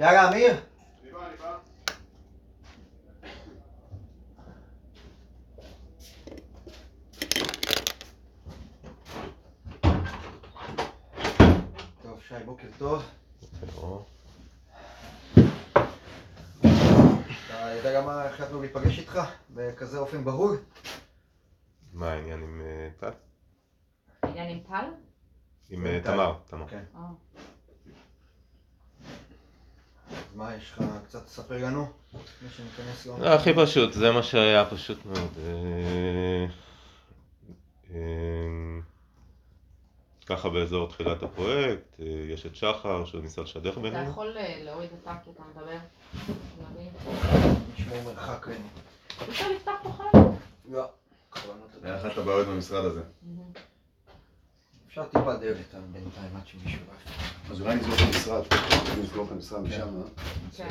יאללה, אמיר. טוב, שי, בוקר טוב. אתה יודע גם מה החלטנו להיפגש איתך? בכזה אופן בהול? מה העניין עם אה, טל? עניין עם טל? עם אה. תמר, תמר. כן. אה. אז מה, יש לך קצת תספר לנו? לא, הכי פשוט, זה מה שהיה פשוט מאוד. אה, אה, ככה באזור תחילת הפרויקט, אה, יש את שחר שהוא ניסה לשדך אתה בינינו. יכול אה, להוריד אותה כי אתה מדבר? נשמור מרחק. אה, אי אפשר לפתח פה חלק? לא. אחת הבעיות במשרד הזה. אפשר טיפה דלת אה, בינתיים עד שמישהו בא. אז אולי נסגור את המשרד, נסגור את המשרד משם, אה? כן.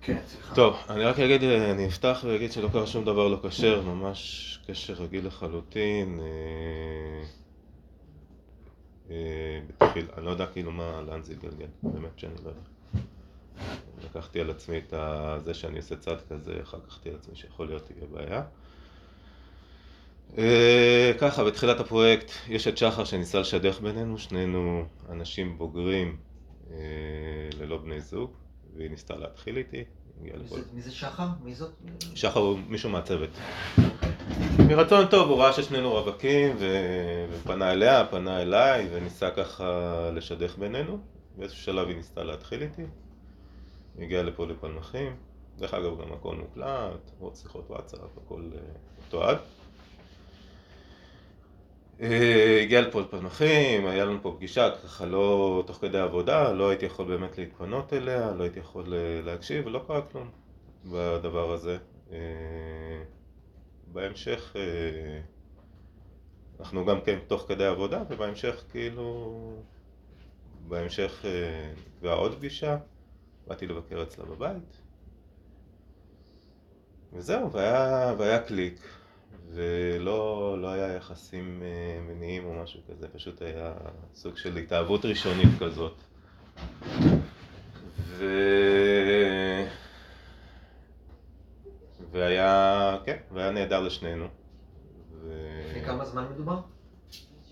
כן. טוב, אני רק אגיד, אה, אני אפתח ואגיד שלא קרה שום דבר לא כשר, ממש קשר רגיל לחלוטין. אה, בתחיל, אני לא יודע כאילו מה, לאן זה יתגלגל, באמת שאני לא יודע. לקחתי על עצמי את זה שאני עושה צעד כזה, אחר כך לקחתי על עצמי שיכול להיות תהיה בעיה. אה, ככה, בתחילת הפרויקט יש את שחר שניסה לשדך בינינו, שנינו אנשים בוגרים אה, ללא בני זוג, והיא ניסתה להתחיל איתי, מי זה שחר? מי זאת? שחר הוא מישהו מהצוות. מרצון טוב, הוא ראה ששנינו רווקים, ו- ופנה אליה, פנה אליי, וניסה ככה לשדך בינינו. באיזשהו שלב היא ניסתה להתחיל איתי. היא הגיעה לפה לפלמחים. דרך אגב, גם הכל מוקלט, עוד שיחות וואטסאפ, הכל אה, מתועד. אה, הגיעה לפה לפלמחים, היה לנו פה פגישה, ככה לא תוך כדי עבודה, לא הייתי יכול באמת להתפנות אליה, לא הייתי יכול אה, להקשיב, ולא קרה כלום בדבר הזה. בהמשך, אה, אנחנו גם כן תוך כדי עבודה, ובהמשך כאילו, בהמשך אה, נקבעה עוד פגישה, באתי לבקר אצלה בבית, וזהו, והיה, והיה קליק, ולא לא היה יחסים אה, מיניים או משהו כזה, פשוט היה סוג של התאהבות ראשונית כזאת. ו... והיה, כן, והיה נהדר לשנינו. ו... לפני כמה זמן מדובר?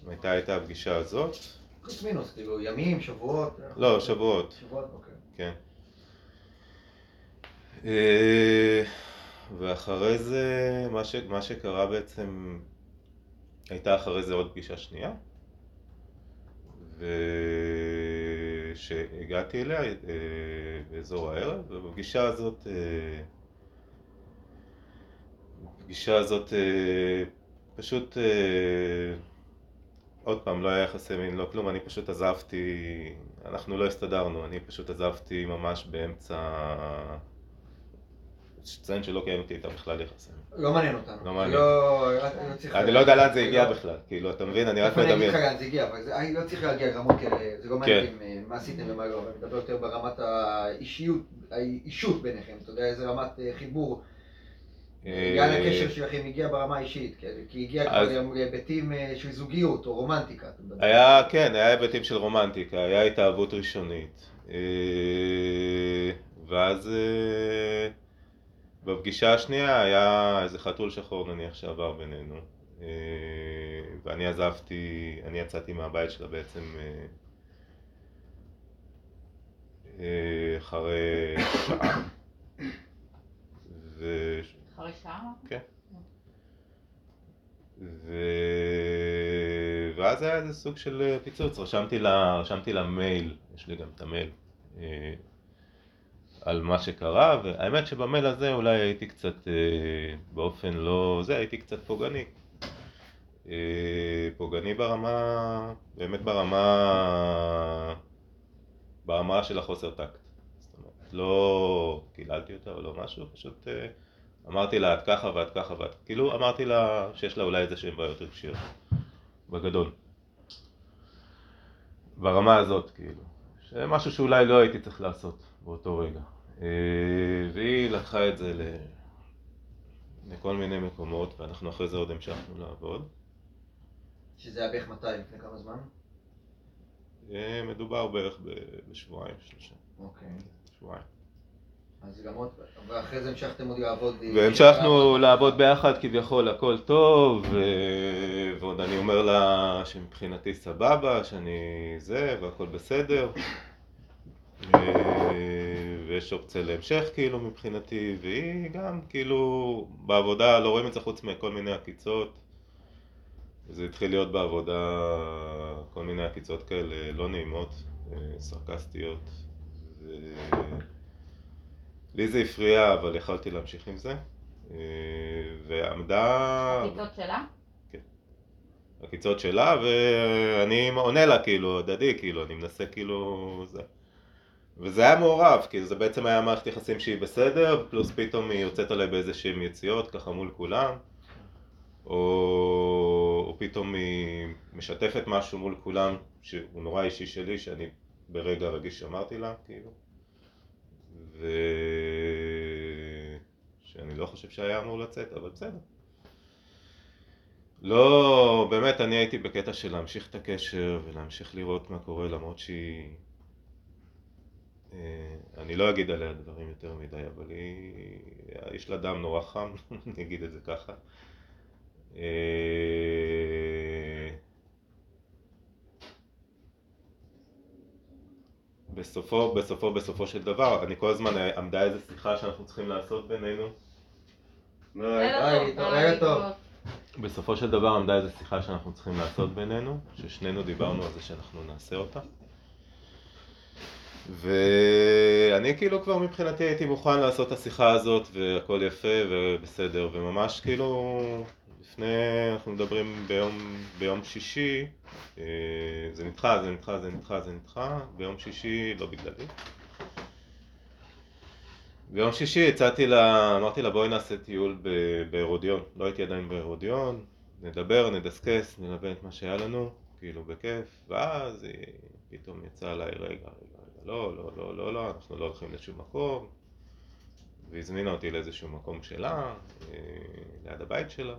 הייתה הייתה הפגישה הזאת, פלוס מינוס, כאילו ימים, שבועות? לא, שבועות, שבועות, אוקיי. כן. אה, ואחרי זה, מה, ש... מה שקרה בעצם, הייתה אחרי זה עוד פגישה שנייה, ושהגעתי אליה אה, באזור הערב, ובפגישה הזאת, בפגישה הזאת אה, פשוט, אה, עוד פעם, לא היה יחסי מין, לא כלום, אני פשוט עזבתי, אנחנו לא הסתדרנו, אני פשוט עזבתי ממש באמצע, שציין שלא קיימתי איתה בכלל יחסים. לא מעניין אותנו. לא מעניין. לא, לא. אני לא יודע לאן זה הגיע בכלל, כאילו, אתה מבין? אני רק איפה אני אגיד מדמיין. לך לאן זה הגיע, אבל לא צריך להגיע לרמות כאלה, זה לא מעניין כן. אה, מה עשיתם ומה לא, אני מדבר יותר ברמת האישיות, האישות ביניכם, אתה יודע איזה רמת חיבור, אה, לאן הקשר שלכם הגיע ברמה האישית, כן? כי הגיע כבר גם להיבטים אה, של זוגיות או רומנטיקה. היה, כן, היה היבטים של רומנטיקה, היה התאהבות ראשונית. אה, ואז בפגישה השנייה היה איזה חתול שחור נניח שעבר בינינו. ואני עזבתי, אני יצאתי מהבית שלה בעצם אחרי שעה. ו... אחרי שעה? ו... ואז היה איזה סוג של אה, פיצוץ, רשמתי לה, רשמתי לה מייל, יש לי גם את המייל, אה, על מה שקרה, והאמת שבמייל הזה אולי הייתי קצת, אה, באופן לא זה, הייתי קצת פוגעני. אה, פוגעני ברמה, באמת ברמה, ברמה של החוסר טקט. זאת אומרת, לא קיללתי אותה או לא משהו, פשוט אה, אמרתי לה את ככה ואת ככה ואת, כאילו אמרתי לה שיש לה אולי איזה שהן בעיות רגשיות, בגדול. ברמה הזאת, כאילו, ש... זה משהו שאולי לא הייתי צריך לעשות באותו רגע. אה, והיא לקחה את זה ל... לכל מיני מקומות, ואנחנו אחרי זה עוד המשכנו לעבוד. שזה היה בערך מתי? לפני כמה זמן? אה, מדובר בערך בשבועיים, שלושה, אוקיי. שבועיים. אז גם עוד, ואחרי זה המשכתם עוד לעבוד... והמשכנו לעבוד ביחד כביכול הכל טוב ועוד אני אומר לה שמבחינתי סבבה, שאני זה והכל בסדר. ויש אופציה להמשך כאילו מבחינתי והיא גם כאילו בעבודה לא רואים את זה חוץ מכל מיני עקיצות. זה התחיל להיות בעבודה כל מיני עקיצות כאלה לא נעימות, אה, סרקסטיות ו- לי זה הפריע, אבל יכלתי להמשיך עם זה. אה, ועמדה... הפיצות שלה? עקיצות שלה, ואני עונה לה כאילו, הדדי, כאילו, אני מנסה כאילו... זה. וזה היה מעורב, כאילו זה בעצם היה מערכת יחסים שהיא בסדר, פלוס פתאום היא יוצאת עליי באיזה שהן יציאות, ככה מול כולם, או, או פתאום היא משתפת משהו מול כולם, שהוא נורא אישי שלי, שאני ברגע רגיש אמרתי לה, כאילו. ו... שאני לא חושב שהיה אמור לצאת, אבל בסדר. לא, באמת, אני הייתי בקטע של להמשיך את הקשר ולהמשיך לראות מה קורה, למרות שהיא... אה, אני לא אגיד עליה דברים יותר מדי, אבל היא... יש לה דם נורא חם, אני אגיד את זה ככה. אה, בסופו, בסופו, בסופו של דבר, אני כל הזמן עמדה איזה שיחה שאנחנו צריכים לעשות בינינו. טוב, לילה טוב. להתראות. בסופו של דבר עמדה איזה שיחה שאנחנו צריכים לעשות בינינו, ששנינו דיברנו על זה שאנחנו נעשה אותה. ואני כאילו כבר מבחינתי הייתי מוכן לעשות את השיחה הזאת והכל יפה ובסדר וממש כאילו לפני, אנחנו מדברים ביום, ביום שישי, אה, זה נדחה, זה נדחה, זה נדחה, זה נדחה, ביום שישי, לא בגללי. ביום שישי הצעתי לה, אמרתי לה בואי נעשה טיול בהרודיון, לא הייתי עדיין בהרודיון, נדבר, נדסקס, נלווה את מה שהיה לנו, כאילו בכיף, ואז היא פתאום יצאה עליי רגע, רגע, רגע, לא, לא, לא, לא, לא, אנחנו לא הולכים לשום מקום, והזמינה אותי לאיזשהו מקום שלה, אה, ליד הבית שלה.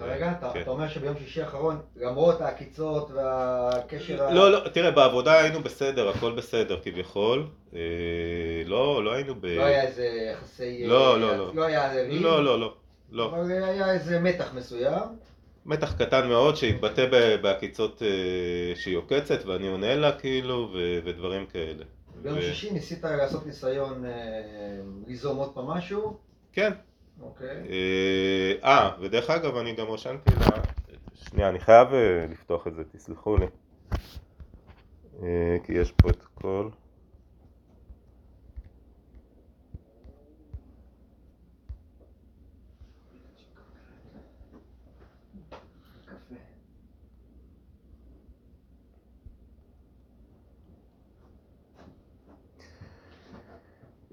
רגע, אתה כן. אתה אומר שביום שישי האחרון, למרות העקיצות והקשר ה... לא, לא, תראה, בעבודה היינו בסדר, הכל בסדר כביכול. אה, לא, לא היינו ב... לא היה איזה יחסי... לא, לא, לא. לא היה איזה. לא, לא, לא. לא. אבל היה איזה מתח מסוים. מתח קטן מאוד שהתבטא בעקיצות אה, שהיא עוקצת ואני עונה לה כאילו ו- ודברים כאלה. ביום ו- שישי ניסית לעשות ניסיון אה, ליזום עוד פעם משהו. כן. אוקיי. אה, אה, ודרך אגב אני גם רשמתי לה... שנייה, אני חייב אה, לפתוח את זה, תסלחו לי. אה, כי יש פה את כל...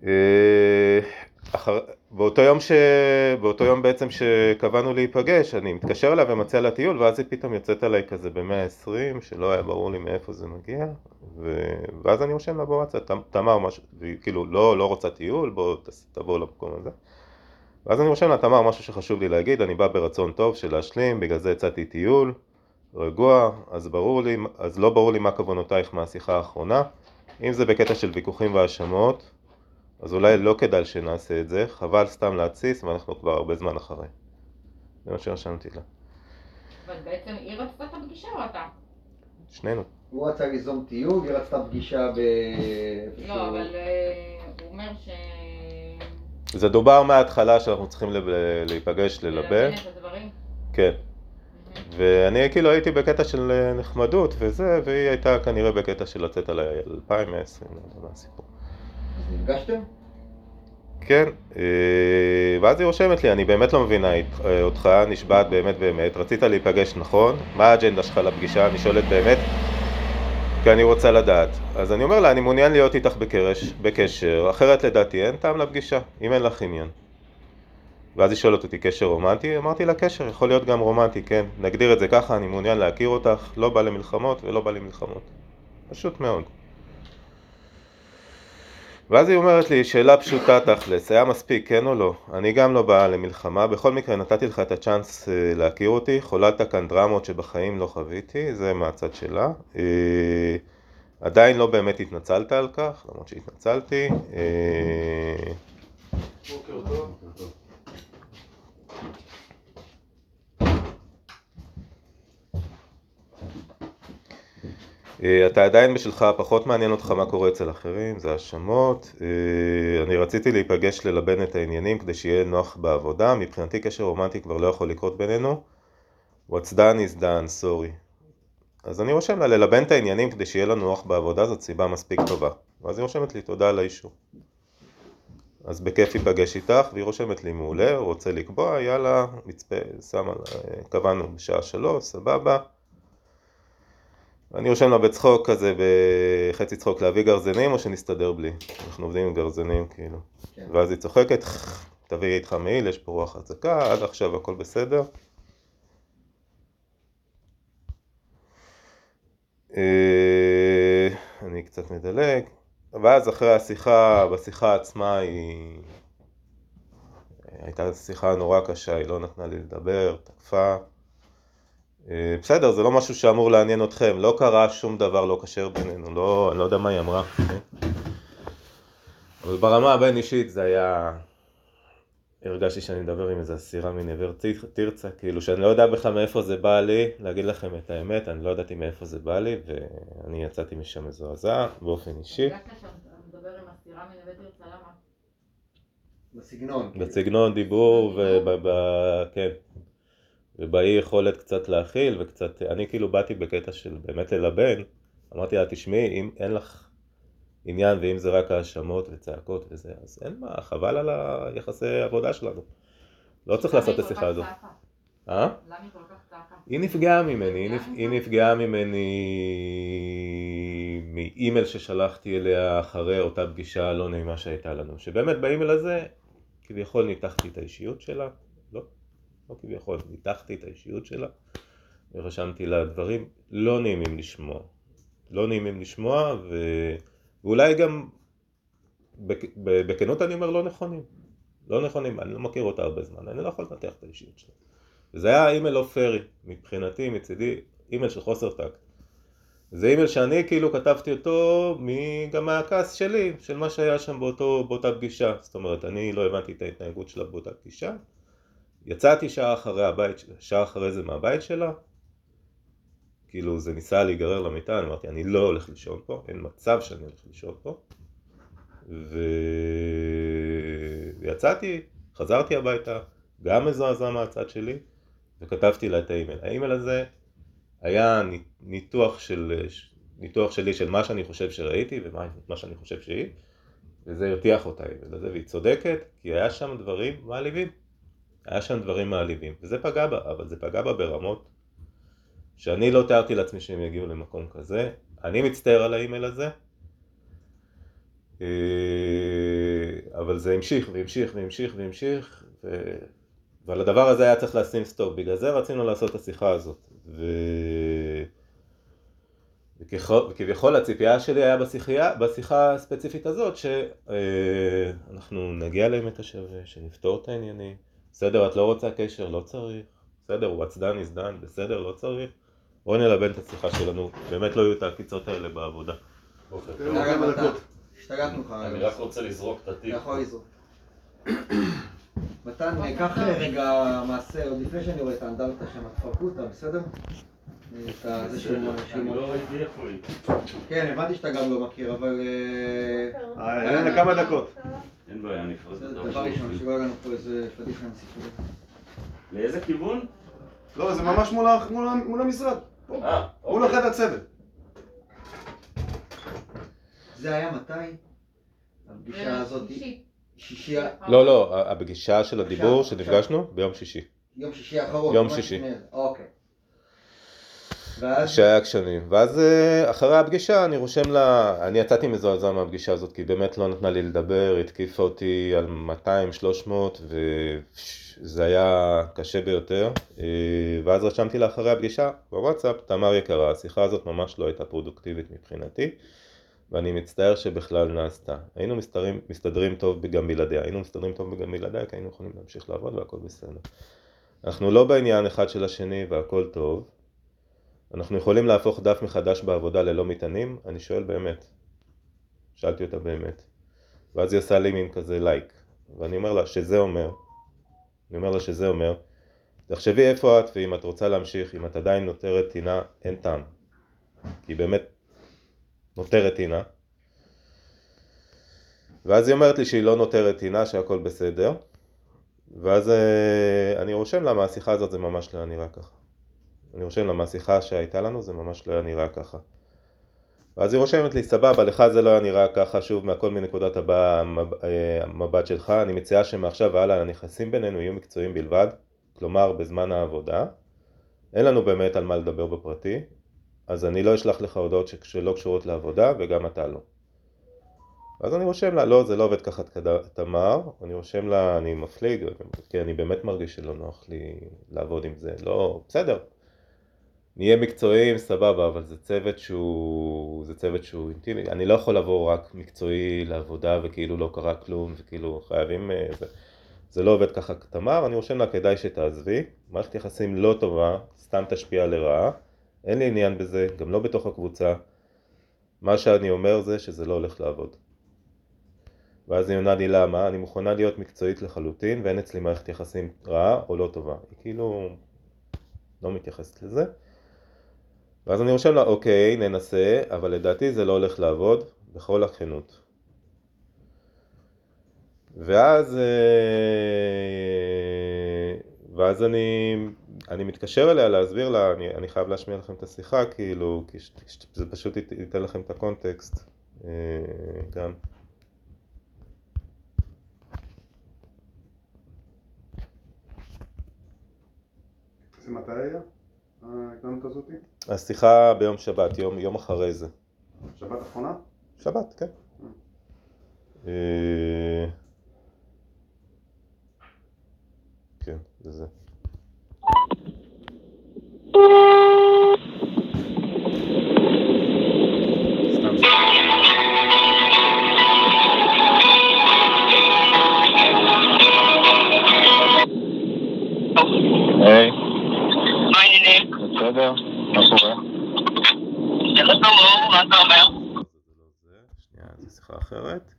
קפה. אחר... באותו יום ש... באותו יום בעצם שקבענו להיפגש, אני מתקשר אליה ומציע לה טיול, ואז היא פתאום יוצאת עליי כזה ב-120, שלא היה ברור לי מאיפה זה מגיע, ו... ואז אני רושם לה בוואטסאפ, "ת- תמר משהו, והיא כאילו לא, לא רוצה טיול, בוא תבוא למקום הזה. ואז אני רושם לה, תמר, משהו שחשוב לי להגיד, אני בא ברצון טוב של להשלים, בגלל זה הצעתי טיול, רגוע, אז ברור לי, אז לא ברור לי מה כוונותייך מהשיחה האחרונה. אם זה בקטע של ויכוחים והאשמות, אז אולי לא כדאי שנעשה את זה, חבל סתם להתסיס ואנחנו כבר הרבה זמן אחרי. זה מה שרשמתי לה. אבל בעצם היא רצתה את הפגישה או אתה? שנינו. הוא רצה ליזום טיול, היא רצתה פגישה ב... לא, אבל אה, הוא אומר ש... זה דובר מההתחלה שאנחנו צריכים לב- להיפגש, ללבן. ללבן את הדברים. כן. ואני כאילו הייתי בקטע של אה, נחמדות וזה, והיא הייתה כנראה בקטע של לצאת עליי 2020, לא יודע מה הסיפור. נפגשתם? כן, אה, ואז היא רושמת לי, אני באמת לא מבינה אה, אותך, נשבעת באמת באמת, רצית להיפגש נכון, מה האג'נדה שלך לפגישה? אני שואלת באמת, כי אני רוצה לדעת. אז אני אומר לה, אני מעוניין להיות איתך בקרש, בקשר, אחרת לדעתי אין טעם לפגישה, אם אין לך עניין. ואז היא שואלת אותי, קשר רומנטי? אמרתי לה, קשר, יכול להיות גם רומנטי, כן. נגדיר את זה ככה, אני מעוניין להכיר אותך, לא בא למלחמות ולא בא למלחמות. פשוט מאוד. ואז היא אומרת לי, שאלה פשוטה תכלס, היה מספיק, כן או לא? אני גם לא באה למלחמה, בכל מקרה נתתי לך את הצ'אנס אה, להכיר אותי, חוללת כאן דרמות שבחיים לא חוויתי, זה מהצד שלה. אה, עדיין לא באמת התנצלת על כך, למרות שהתנצלתי. אה, בוקר טוב. אה, אתה עדיין בשלך, פחות מעניין אותך מה קורה אצל אחרים, זה האשמות. אה, אני רציתי להיפגש ללבן את העניינים כדי שיהיה נוח בעבודה, מבחינתי קשר רומנטי כבר לא יכול לקרות בינינו. What's done is done, sorry. אז אני רושם לה ללבן את העניינים כדי שיהיה לנו נוח בעבודה, זאת סיבה מספיק טובה. ואז היא רושמת לי תודה על האישור. אז בכיף ייפגש איתך, והיא רושמת לי מעולה, רוצה לקבוע, יאללה, נצפה, שמה, אה, קבענו בשעה שלוש, סבבה. אני רושם לה בצחוק כזה, בחצי צחוק להביא גרזנים או שנסתדר בלי? אנחנו עובדים עם גרזנים כאילו. כן. ואז היא צוחקת, תביא איתך מעיל, יש פה רוח חזקה, עד עכשיו הכל בסדר. אה, אני קצת מדלג. ואז אחרי השיחה, בשיחה עצמה היא... הייתה שיחה נורא קשה, היא לא נתנה לי לדבר, תקפה. אה, בסדר, זה לא משהו שאמור לעניין אתכם, לא קרה שום דבר לא כשר בינינו, לא, אני לא יודע מה היא אמרה. אבל ברמה הבין אישית זה היה... הרגשתי שאני מדבר עם איזה אסירה מנבר תרצה, כאילו שאני לא יודע בכלל מאיפה זה בא לי, להגיד לכם את האמת, אני לא ידעתי מאיפה זה בא לי, ואני יצאתי משם מזועזע באופן אישי. תרצה, למה? בסגנון. בסגנון דיבור וב... כן. ובאי יכולת קצת להכיל וקצת, אני כאילו באתי בקטע של באמת ללבן, אמרתי לה תשמעי אם אין לך עניין ואם זה רק האשמות וצעקות וזה, אז אין מה, חבל על היחסי העבודה שלנו. לא צריך לעשות את השיחה הזו. צעקה? אה? למה היא כל כך צעקה? היא נפגעה ממני, היא? נפגעה ממני מאימייל ששלחתי אליה אחרי אותה פגישה לא נעימה שהייתה לנו, שבאמת באימייל הזה כביכול ניתחתי את האישיות שלה, לא, כביכול, ניתחתי את האישיות שלה ורשמתי לה דברים לא נעימים לשמוע, לא נעימים לשמוע ו... ואולי גם בכנות אני אומר לא נכונים, לא נכונים, אני לא מכיר אותה הרבה זמן, אני לא יכול לנתח את האישיות שלה. זה היה אימייל לא פרי, מבחינתי, מצידי, אימייל של חוסר טקט. זה אימייל שאני כאילו כתבתי אותו גם מהכעס שלי, של מה שהיה שם באותו, באותה פגישה. זאת אומרת, אני לא הבנתי את ההתנהגות שלה באותה פגישה. יצאתי שעה אחרי הבית, שעה אחרי זה מהבית שלה. כאילו זה ניסה להיגרר למיטה, אני אמרתי, אני לא הולך לישון פה, אין מצב שאני הולך לישון פה. ויצאתי, חזרתי הביתה, גם מזועזע מהצד שלי, וכתבתי לה את האימייל. האימייל הזה היה ניתוח, של, ניתוח שלי של מה שאני חושב שראיתי ומה שאני חושב שהיא, וזה הרתיח אותה האימייל והיא צודקת, כי היה שם דברים מעליבים. היה שם דברים מעליבים, וזה פגע בה, אבל זה פגע בה ברמות שאני לא תיארתי לעצמי שהם יגיעו למקום כזה. אני מצטער על האימייל הזה, אה, אבל זה המשיך והמשיך והמשיך והמשיך, ו... ועל הדבר הזה היה צריך לשים סטופ, בגלל זה רצינו לעשות את השיחה הזאת. ו... וכביכול הציפייה שלי היה בשיחה, בשיחה הספציפית הזאת שאנחנו נגיע לעמק השווה, שנפתור את העניינים, בסדר את לא רוצה קשר, לא צריך, בסדר done is done, בסדר לא צריך, בואי נלבן את השיחה שלנו, באמת לא יהיו את העקיצות האלה בעבודה. השתגענו לך. אני רק רוצה לזרוק את התיק. יכול לזרוק. מתן, קח רגע מעשה, עוד לפני שאני רואה את האנדרטה שם, תפרקו אותה, בסדר? את זה שהוא אני לא ראיתי איפה היא. כן, הבנתי שאתה גם לא מכיר, אבל... אה, אה, אין לה כמה דקות. אין בעיה, אני אפרט בסדר, אותה. דבר ראשון, שלא יהיה לנו פה איזה פדיחה עם סיפורים. לאיזה כיוון? לא, זה ממש מול המשרד. אה, מול אוקיי. החדר צוות. זה היה מתי? הפגישה הזאת? שישי. לא, לא, הפגישה של הדיבור שנפגשנו ביום שישי. יום שישי האחרון. יום שישי. זה. אוקיי. ואז? שהיה עקשנים. ואז אה, אחרי הפגישה אני רושם לה, אני יצאתי מזועזע מהפגישה הזאת כי באמת לא נתנה לי לדבר, התקיפה אותי על 200-300 וזה היה קשה ביותר. אה, ואז רשמתי לה אחרי הפגישה בוואטסאפ, תמר יקרה, השיחה הזאת ממש לא הייתה פרודוקטיבית מבחינתי. ואני מצטער שבכלל נעשתה. היינו מסתדרים, מסתדרים טוב גם בלעדיה, היינו מסתדרים טוב גם בלעדיה כי היינו יכולים להמשיך לעבוד והכל בסדר. אנחנו לא בעניין אחד של השני והכל טוב. אנחנו יכולים להפוך דף מחדש בעבודה ללא מטענים? אני שואל באמת. שאלתי אותה באמת. ואז היא עושה לי מין כזה לייק. ואני אומר לה שזה אומר, אני אומר לה שזה אומר, תחשבי איפה את ואם את רוצה להמשיך, אם את עדיין נותרת טינה, אין טעם. כי באמת נותרת טינה. ואז היא אומרת לי שהיא לא נותרת טינה, שהכל בסדר. ואז אה, אני רושם לה מהשיחה הזאת זה ממש לא נראה ככה. אני רושם לה מהשיחה שהייתה לנו זה ממש לא היה נראה ככה. ואז היא רושמת לי סבבה לך זה לא היה נראה ככה שוב מהכל מנקודת אה, המבט שלך. אני מציעה שמעכשיו והלאה הנכסים בינינו יהיו מקצועיים בלבד כלומר בזמן העבודה. אין לנו באמת על מה לדבר בפרטי אז אני לא אשלח לך הודעות שלא קשורות לעבודה וגם אתה לא. אז אני רושם לה, לא, זה לא עובד ככה תמר, אני רושם לה, אני מפליג, כי אני באמת מרגיש שלא נוח לי לעבוד עם זה, לא, בסדר, נהיה מקצועיים, סבבה, אבל זה צוות שהוא, זה צוות שהוא אינטימי, אני לא יכול לבוא רק מקצועי לעבודה וכאילו לא קרה כלום וכאילו חייבים, אה, זה, זה לא עובד ככה תמר, אני רושם לה כדאי שתעזבי, מערכת יחסים לא טובה, סתם תשפיע לרעה, אין לי עניין בזה, גם לא בתוך הקבוצה, מה שאני אומר זה שזה לא הולך לעבוד. ואז היא עונה לי למה, אני מוכנה להיות מקצועית לחלוטין ואין אצלי מערכת יחסים רעה או לא טובה, היא כאילו לא מתייחסת לזה ואז אני רושם לה אוקיי ננסה אבל לדעתי זה לא הולך לעבוד בכל הכנות. ואז אה, ואז אני, אני מתקשר אליה להסביר לה, אני, אני חייב להשמיע לכם את השיחה כאילו, כי זה פשוט ייתן לכם את הקונטקסט אה, גם זה מתי היה? ההתנהלות הזאתי? השיחה ביום שבת, יום, יום אחרי זה. שבת אחרונה? שבת, כן. אה, כן, אחרת.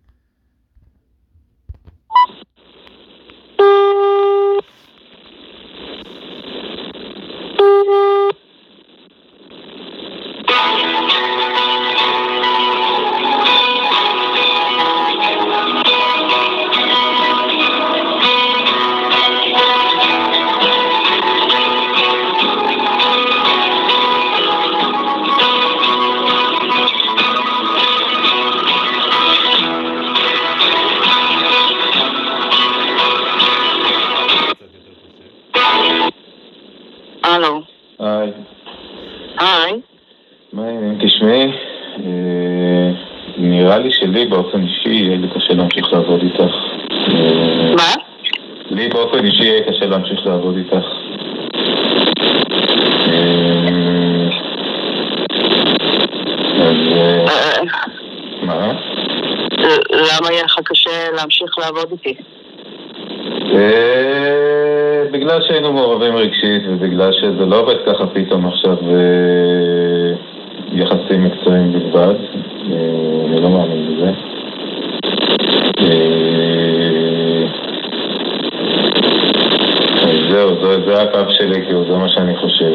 שלי, כאילו, זה מה שאני חושב.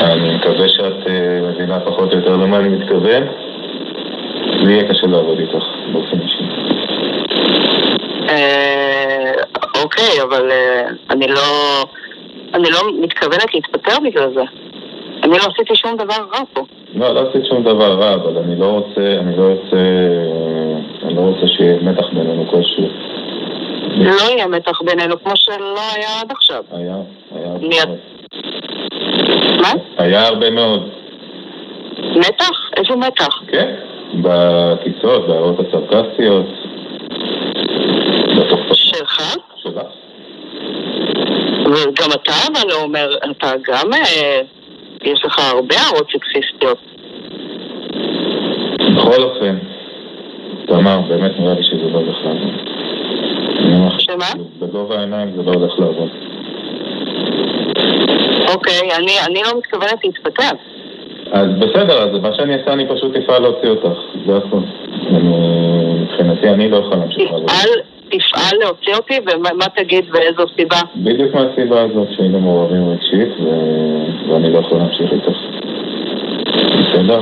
אה, אני מקווה שאת אה, מבינה פחות או יותר למה אני מתכוון. לי יהיה קשה לעבוד איתך באופן אישי. אה, אוקיי, אבל אני לא... אני לא מתכוונת להתפטר בגלל זה. אני לא עשיתי שום דבר רע פה. לא, לא עשית שום דבר רע, אבל אני לא רוצה, אני לא רוצה, אני לא רוצה שיהיה מתח בינינו כלשהו. לא יהיה מתח בינינו כמו שלא היה עד עכשיו. היה, היה. מה? היה הרבה מאוד. מתח? איזה מתח? כן, בקיצות, בהערות הסרקסטיות. שלך? שלך. וגם אתה אבל אומר, אתה גם... אה, יש לך הרבה הערות סקסיסטיות. בכל אופן, תמר, באמת נראה לי שזה לא הולך לעבוד. אני אומר לך, שמה? בגובה העיניים זה לא הולך לעבוד. אוקיי, אני, אני לא מתכוונת להתפטר. אז בסדר, אז מה שאני אעשה, אני פשוט אפעל להוציא אותך, זה הכול. מבחינתי אני לא יכול להמשיך לעבוד. תפעל, להוציא אותי, ומה מה תגיד ואיזו סיבה? בדיוק מהסיבה הזאת שהיינו מעורבים רגשית ו- ואני לא יכול להמשיך איתך. בסדר?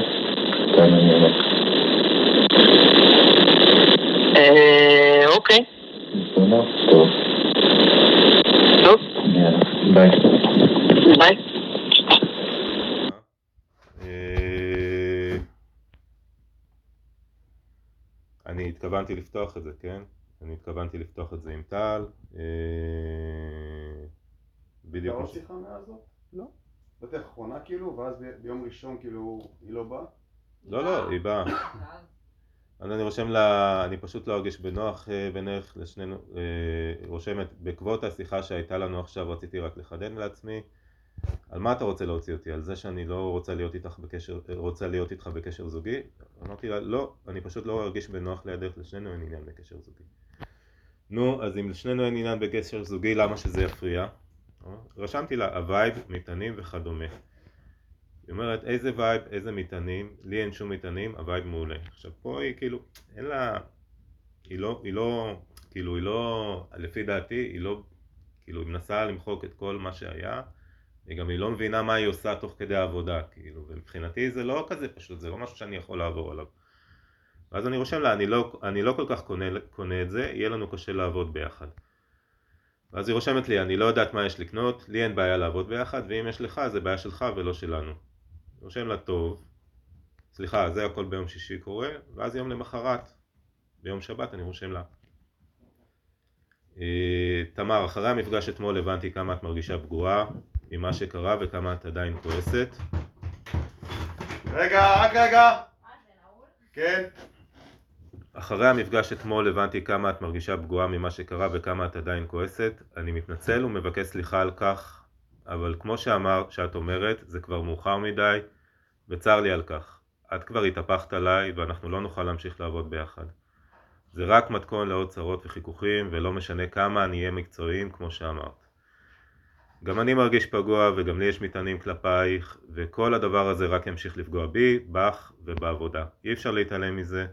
כאן אני אומר. אה, אוקיי? טוב. טוב, יאללה, ביי. ביי. אה, אני התכוונתי לפתוח את זה, כן? אני התכוונתי לפתוח את זה עם טל. אה, בדיוק. כמו ש- שיחה מאז זאת? לא. זאת האחרונה כאילו, ואז ביום ראשון כאילו היא לא באה? לא, לא, היא באה. אז אני רושם לה, אני פשוט לא ארגיש בנוח אה, בינך לשנינו, אה, רושמת, בעקבות השיחה שהייתה לנו עכשיו רציתי רק לחדד לעצמי על מה אתה רוצה להוציא אותי? על זה שאני לא רוצה להיות איתך בקשר, אה, רוצה להיות איתך בקשר זוגי? אמרתי לה, לא, אני פשוט לא ארגיש בנוח לידך, לשנינו אין עניין בקשר זוגי. נו, אז אם לשנינו אין עניין בקשר זוגי, למה שזה יפריע? רשמתי לה, ה vibe, מטענים וכדומה. היא אומרת איזה vibe, איזה מטענים, לי אין שום מטענים, ה vibe מעולה. עכשיו פה היא כאילו, אין לה, היא לא, היא לא, כאילו היא לא, לפי דעתי, היא לא, כאילו היא מנסה למחוק את כל מה שהיה, וגם היא לא מבינה מה היא עושה תוך כדי העבודה, כאילו, ומבחינתי זה לא כזה פשוט, זה לא משהו שאני יכול לעבור עליו. ואז אני רושם לה, אני לא, אני לא כל כך קונה, קונה את זה, יהיה לנו קשה לעבוד ביחד. ואז היא רושמת לי, אני לא יודעת מה יש לקנות, לי אין בעיה לעבוד ביחד, ואם יש לך, זה בעיה שלך ולא שלנו. רושם לה טוב, סליחה, זה הכל ביום שישי קורה, ואז יום למחרת, ביום שבת אני רושם לה. אה, תמר, אחרי המפגש אתמול הבנתי כמה את מרגישה פגועה ממה שקרה וכמה את עדיין כועסת. רגע, רק רגע! כן? אחרי המפגש אתמול הבנתי כמה את מרגישה פגועה ממה שקרה וכמה את עדיין כועסת. אני מתנצל ומבקש סליחה על כך, אבל כמו שאמר, שאת אומרת, זה כבר מאוחר מדי, וצר לי על כך. את כבר התהפכת עליי ואנחנו לא נוכל להמשיך לעבוד ביחד. זה רק מתכון לעוד צרות וחיכוכים, ולא משנה כמה נהיה מקצועיים כמו שאמרת. גם אני מרגיש פגוע וגם לי יש מטענים כלפייך, וכל הדבר הזה רק ימשיך לפגוע בי, בך ובעבודה. אי אפשר להתעלם מזה.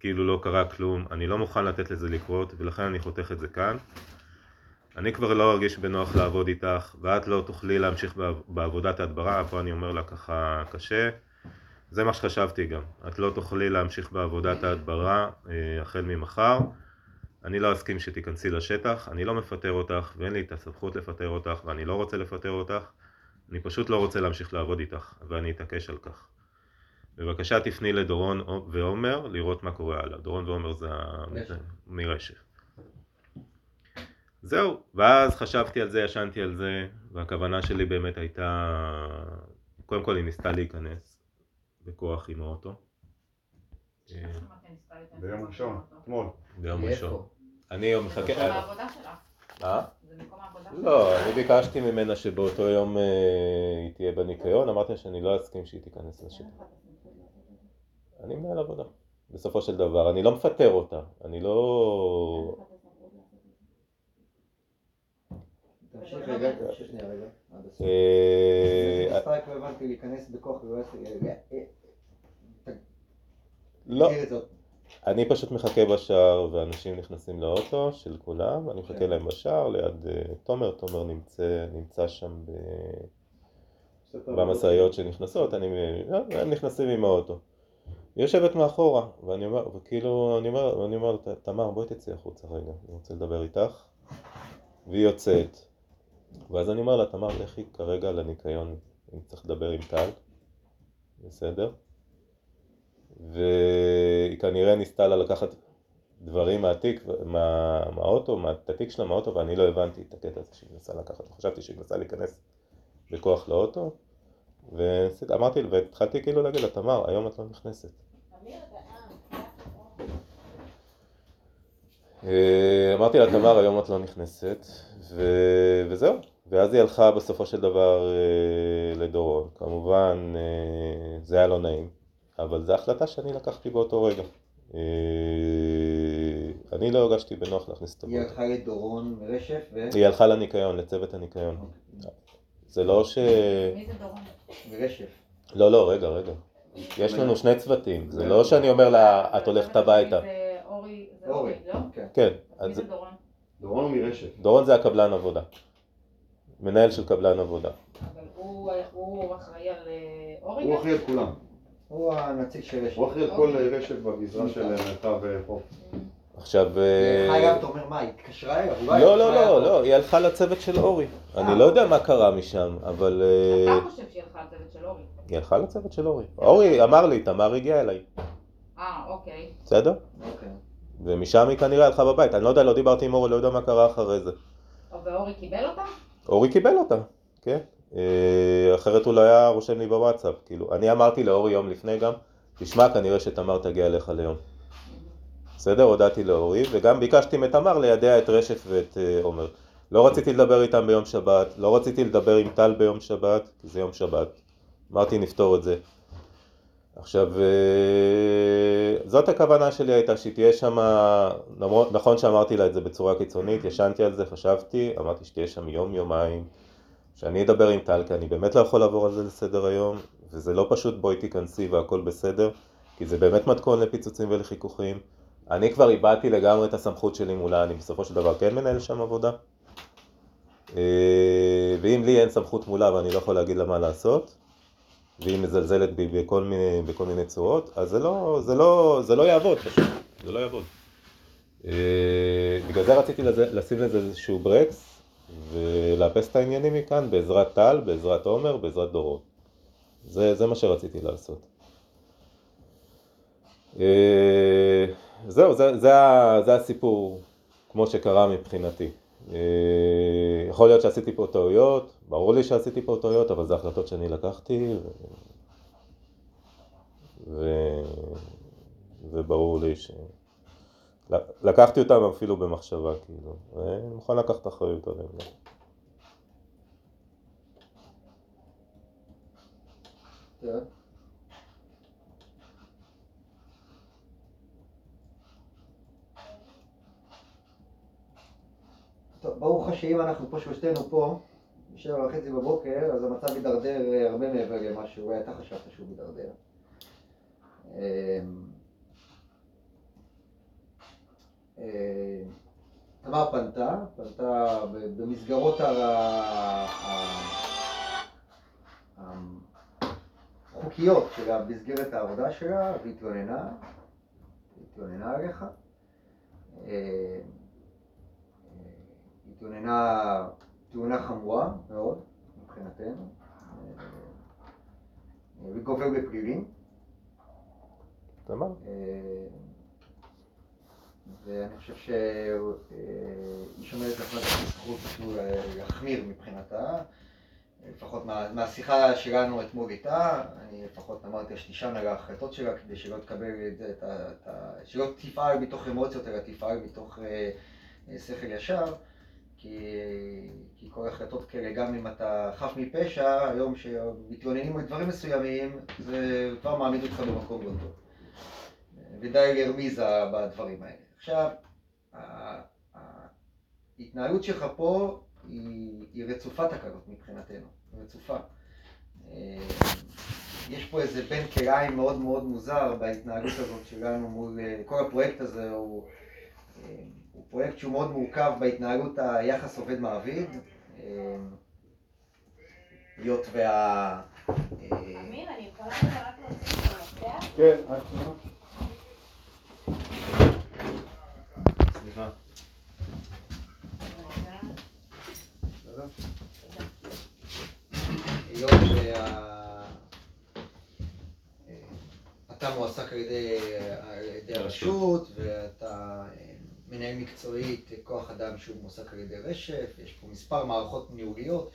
כאילו לא קרה כלום, אני לא מוכן לתת לזה לקרות ולכן אני חותך את זה כאן. אני כבר לא ארגיש בנוח לעבוד איתך ואת לא תוכלי להמשיך בעב- בעבודת ההדברה, פה אני אומר לה ככה קשה. זה מה שחשבתי גם, את לא תוכלי להמשיך בעבודת ההדברה אה, החל ממחר. אני לא אסכים שתיכנסי לשטח, אני לא מפטר אותך ואין לי את הסמכות לפטר אותך ואני לא רוצה לפטר אותך. אני פשוט לא רוצה להמשיך לעבוד איתך ואני אתעקש על כך. בבקשה תפני לדורון ועומר לראות מה קורה הלאה. דורון ועומר זה. מרשף. זהו, ואז חשבתי על זה, ישנתי על זה, והכוונה שלי באמת הייתה, קודם כל היא ניסתה להיכנס בכוח עם האוטו. אה, ביום. ראשון, אתמול. ביום? ראשון. אני יום זה מחכה... מקום העבודה שלך. אה? זה מקום העבודה שלך. לא, אני ביקשתי ממנה שבאותו יום אה, היא תהיה בניקיון, אמרתי לה שאני לא אסכים שהיא תיכנס לשטח. אני מנהל עבודה, בסופו של דבר. אני לא מפטר אותה, אני לא... תמשיך רגע, שנייה רגע. עד הסוף. סטרייק לא הבנתי להיכנס בכוח ולא לעשות... לא. אני פשוט מחכה בשער ואנשים נכנסים לאוטו של כולם, אני מחכה להם בשער ליד אה, תומר, תומר נמצא, נמצא שם ב... במשאיות שנכנסות, אני, אה, הם נכנסים עם האוטו. היא יושבת מאחורה, ואני אומר, וכאילו, אני אומר, אני אומר, תמר בואי תצאי החוצה רגע, אני רוצה לדבר איתך. והיא יוצאת. ואז אני אומר לה, תמר לכי כרגע לניקיון, אני צריך לדבר עם טל, בסדר? והיא כנראה ניסתה לה לקחת דברים מהתיק, מה, מהאוטו, מה, את התיק שלה מהאוטו, ואני לא הבנתי את הקטע הזה שהיא מנסה לקחת, חשבתי שהיא מנסה להיכנס בכוח לאוטו, ואמרתי, והתחלתי כאילו להגיד לה, תמר, היום את לא נכנסת. אה, אמרתי לה, תמר, היום את לא נכנסת, ו... וזהו. ואז היא הלכה בסופו של דבר אה, לדורון. כמובן, אה, זה היה לא נעים, אבל זו החלטה שאני לקחתי באותו רגע. אה, אני לא הרגשתי בנוח להכניס את היא הבוט. הלכה לדורון רשף ו... היא הלכה לניקיון, לצוות הניקיון. זה לא ש... מי זה דורון? ורשף. לא, לא, רגע, רגע. יש לנו שני צוותים, זה לא שאני אומר לה, את הולכת הביתה. זה אורי, לא? כן. כן, מי אז זה דורון? דורון הוא מרשת. דורון זה הקבלן עבודה. מנהל של קבלן עבודה. אבל הוא- הוא אחראי על אה, אורי? הוא? אחראי על כולם. הוא הנציג של רשף. הוא אחראי על כל רשת בגזרה של מרחב חוף. עכשיו... אה, חייב, אתה אומר מה, היא התקשרה אליו? לא, לא, לא. לא, היא הלכה לצוות של אורי. אני לא יודע מה קרה משם, אבל... אה, אתה חושב שהיא הלכה לצוות של אורי? היא הלכה לצוות של אורי. אורי אמר לי, תמר הגיעה אליי, אה, אוקיי. בסדר? אוקיי. ומשם היא כנראה הלכה בבית. אני לא יודע, לא דיברתי עם אורי, לא יודע מה קרה אחרי זה. ואורי קיבל אותה? אורי קיבל אותה, כן. אה, אחרת הוא לא היה רושם לי בוואטסאפ. כאילו, אני אמרתי לאורי יום לפני גם, תשמע, כנראה שתמר תגיע אליך ליום. בסדר? הודעתי לאורי, וגם ביקשתי מתמר לידע את רשף ואת אה, עומר. לא רציתי לדבר איתם ביום שבת, לא רציתי לדבר עם טל ביום שבת, כי זה יום שבת. אמרתי, נפתור את זה. עכשיו, אה, זאת הכוונה שלי הייתה, שהיא תהיה שם, נכון שאמרתי לה את זה בצורה קיצונית, ישנתי על זה, חשבתי, אמרתי שתהיה שם יום-יומיים, שאני אדבר עם טל, כי אני באמת לא יכול לעבור על זה לסדר היום, וזה לא פשוט בואי תיכנסי והכל בסדר, כי זה באמת מתכון לפיצוצים ולחיכוכים. אני כבר איבדתי לגמרי את הסמכות שלי מולה, אני בסופו של דבר כן מנהל שם עבודה. אה, ואם לי אין סמכות מולה ואני לא יכול להגיד לה מה לעשות, והיא מזלזלת בי בכל מיני, בכל מיני צורות, אז זה לא, זה לא, זה לא יעבוד פשוט, זה לא יעבוד. אה, בגלל זה רציתי לשים לזה איזשהו ברקס, ולאפס את העניינים מכאן בעזרת טל, בעזרת עומר, בעזרת דורון. זה, זה מה שרציתי לעשות. אה, זהו, זה, זה, זה הסיפור כמו שקרה מבחינתי. אה, יכול להיות שעשיתי פה טעויות, ברור לי שעשיתי פה טעויות, אבל זה החלטות שאני לקחתי, ו... וברור לי ש... לקחתי אותם אפילו במחשבה, כאילו, ואני מוכן לקחת אחריות עליהם. גם. טוב. ברוך השם אנחנו פה שלושתנו פה, בשבע וחצי בבוקר, אז המצב יידרדר אה, הרבה מעבר למה שאולי אתה חשבת שהוא יידרדר. אמ, אה, תמר פנתה, פנתה במסגרות ה... ה- ה- חוקיות שלה במסגרת העבודה שלה והתלוננה, התלוננה עליך. אה, אה, התלוננה תאונה חמורה מאוד מבחינתנו, אה, וגובל בפלילים. תמר? אה, ואני חושב שהיא שומרת לעצמה את הזכות אפילו להחמיר מבחינתה. לפחות מה, מהשיחה שלנו אתמול איתה, אני לפחות אמרתי שתישן על ההחלטות שלה כדי שלא תקבל את זה, שלא תפעל מתוך אמוציות אלא תפעל מתוך אה, אה, שכל ישר, כי, כי כל החלטות כאלה, גם אם אתה חף מפשע, היום שמתלוננים על דברים מסוימים, זה כבר מעמיד אותך במקום לא טוב. ודי הרמיזה בדברים האלה. עכשיו, ההתנהלות שלך פה היא, היא רצופת תקלות מבחינתנו, רצופה. אה, יש פה איזה בן כלאיים מאוד מאוד מוזר בהתנהלות הזאת שלנו מול אה, כל הפרויקט הזה, הוא, אה, הוא פרויקט שהוא מאוד מורכב בהתנהלות היחס עובד מעביד. אה, היות וה... אמיר, אני יכולה רק להוסיף את המפתח? כן, רק שנייה. סליחה. היות וה... אה, אתה מועסק על ידי, הרשות ואתה אה, מנהל מקצועית כוח אדם שהוא מועסק על ידי רשף, יש פה מספר מערכות ניהוליות,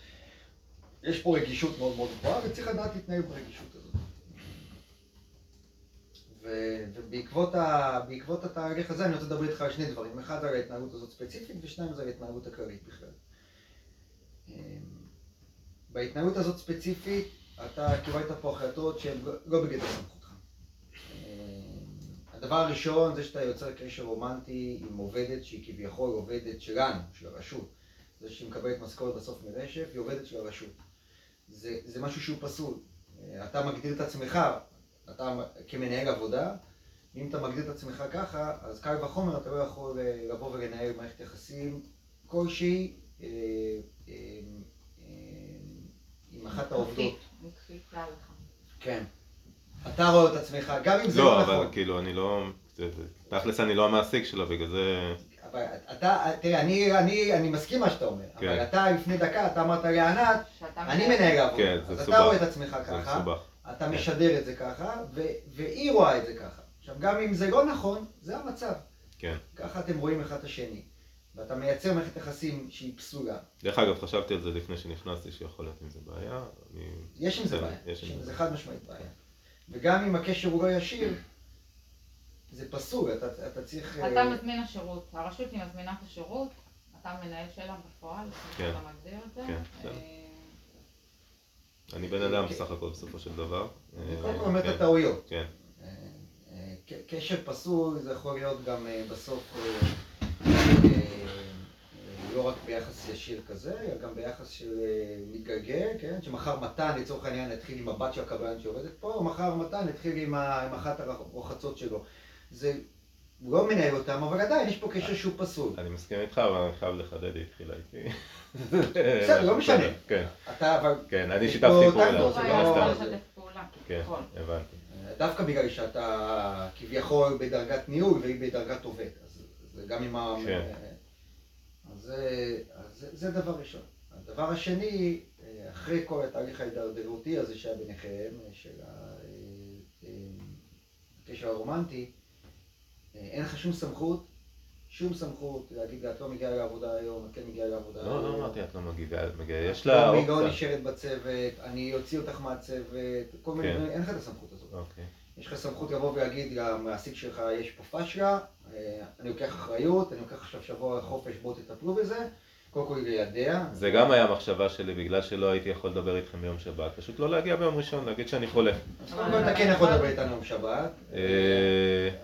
יש פה רגישות מאוד מאוד גבוהה וצריך לדעת להתנהל ברגישות הזאת. ו... ובעקבות ה- התהליך הזה אני רוצה לדבר איתך על שני דברים. אחד על ההתנהגות הזאת ספציפית, ושניים זה על ההתנהגות הכללית בכלל. אמ, בהתנהגות הזאת ספציפית, אתה קיבלת פה החלטות שהן לא- לא בגדר סמכותך. הדבר הראשון זה שאתה יוצר קשר רומנטי עם עובדת שהיא כביכול עובדת שלנו, של הרשות. זה שהיא מקבלת משכורת בסוף מרשף, היא עובדת של הרשות. זה, זה משהו שהוא פסול. אה, אתה מגדיר את עצמך, אתה כמנהל עבודה, אם אתה מגדיר את עצמך ככה, אז קל וחומר אתה לא יכול אה, לבוא ולנהל מערכת יחסים כלשהי אה, אה, אה, עם אחת העובדות. מקפיצה לך. כן. אתה רואה את עצמך, גם אם זה לא, לא אבל נכון. כאילו, אני לא... תכלס אני לא המעסיק שלו, בגלל זה... אבל אתה, תראה, אני, אני, אני מסכים מה שאתה אומר, כן. אבל אתה לפני דקה, אתה אמרת לענת, שאתה אני מנהל העבודה, כן, זה אז מסובך. אתה רואה את עצמך ככה. אתה כן. משדר את זה ככה, ו- והיא רואה את זה ככה. עכשיו, גם אם זה לא נכון, זה המצב. כן. ככה אתם רואים אחד את השני. ואתה מייצר מערכת יחסים שהיא פסולה. דרך אגב, חשבתי על זה לפני שנכנסתי, שיכול להיות עם זה בעיה. אני... יש עם זה בסדר, בעיה. יש עם יש עם זה. זה חד משמעית בעיה. וגם אם הקשר הוא לא ישיר, זה פסול, אתה, אתה צריך... אתה אה, מזמין השירות, הרשות היא מזמינה את השירות, אתה מנהל שלה בפועל, כן. שאתה מגדיר את זה. כן, בסדר. אה, אני בן אדם בסך הכל בסופו של דבר. אה, קודם כל את כן, הטעויות. כן, אה, אה, קשר פסול זה יכול להיות גם אה, בסוף אה, אה, אה, לא רק ביחס ישיר כזה, אלא גם ביחס של אה, מתגלגל, כן? שמחר מתן לצורך העניין יתחיל עם הבת של הקבלן שעובדת פה, או מחר מתן יתחיל עם, ה- עם אחת הרוחצות שלו. זה, הוא לא מנהל אותם, אבל עדיין יש פה קשר שהוא פסול. אני מסכים איתך, אבל אני חייב לחדד, היא התחילה איתי. בסדר, לא משנה. כן, אתה אבל, כן, אני שיתפתי פעולה, זה לא יכול. לשתף פעולה, כן. הבנתי. דווקא בגלל שאתה כביכול בדרגת ניהול והיא בדרגת עובד. אז זה גם עם ה... זה, זה, זה דבר ראשון. הדבר השני, אה, אחרי כל התהליך ההידרדרותי הזה שהיה ביניכם, אה, של אה, הקשר הרומנטי, אין לך שום סמכות, שום סמכות להגיד לה, את לא מגיעה לעבודה היום, את כן מגיעה לעבודה לא, לא היום. אמרתי, את לא מגיעה, מגיעה, יש את לה לא- היא לא אופציה. נשארת בצוות, אני אוציא אותך מהצוות, כל מיני כן. דברים, אין לך את הסמכות הזאת. אוקיי, יש לך סמכות לבוא ולהגיד למעסיק שלך, יש פה פשלה, אני לוקח אחריות, אני לוקח עכשיו שבוע חופש, בואו תטפלו בזה. קודם כל ליידע. זה גם היה המחשבה שלי, בגלל שלא הייתי יכול לדבר איתכם ביום שבת, פשוט לא להגיע ביום ראשון, להגיד שאני חולה. אז קודם כל אתה כן יכול לדבר איתנו יום שבת. אה,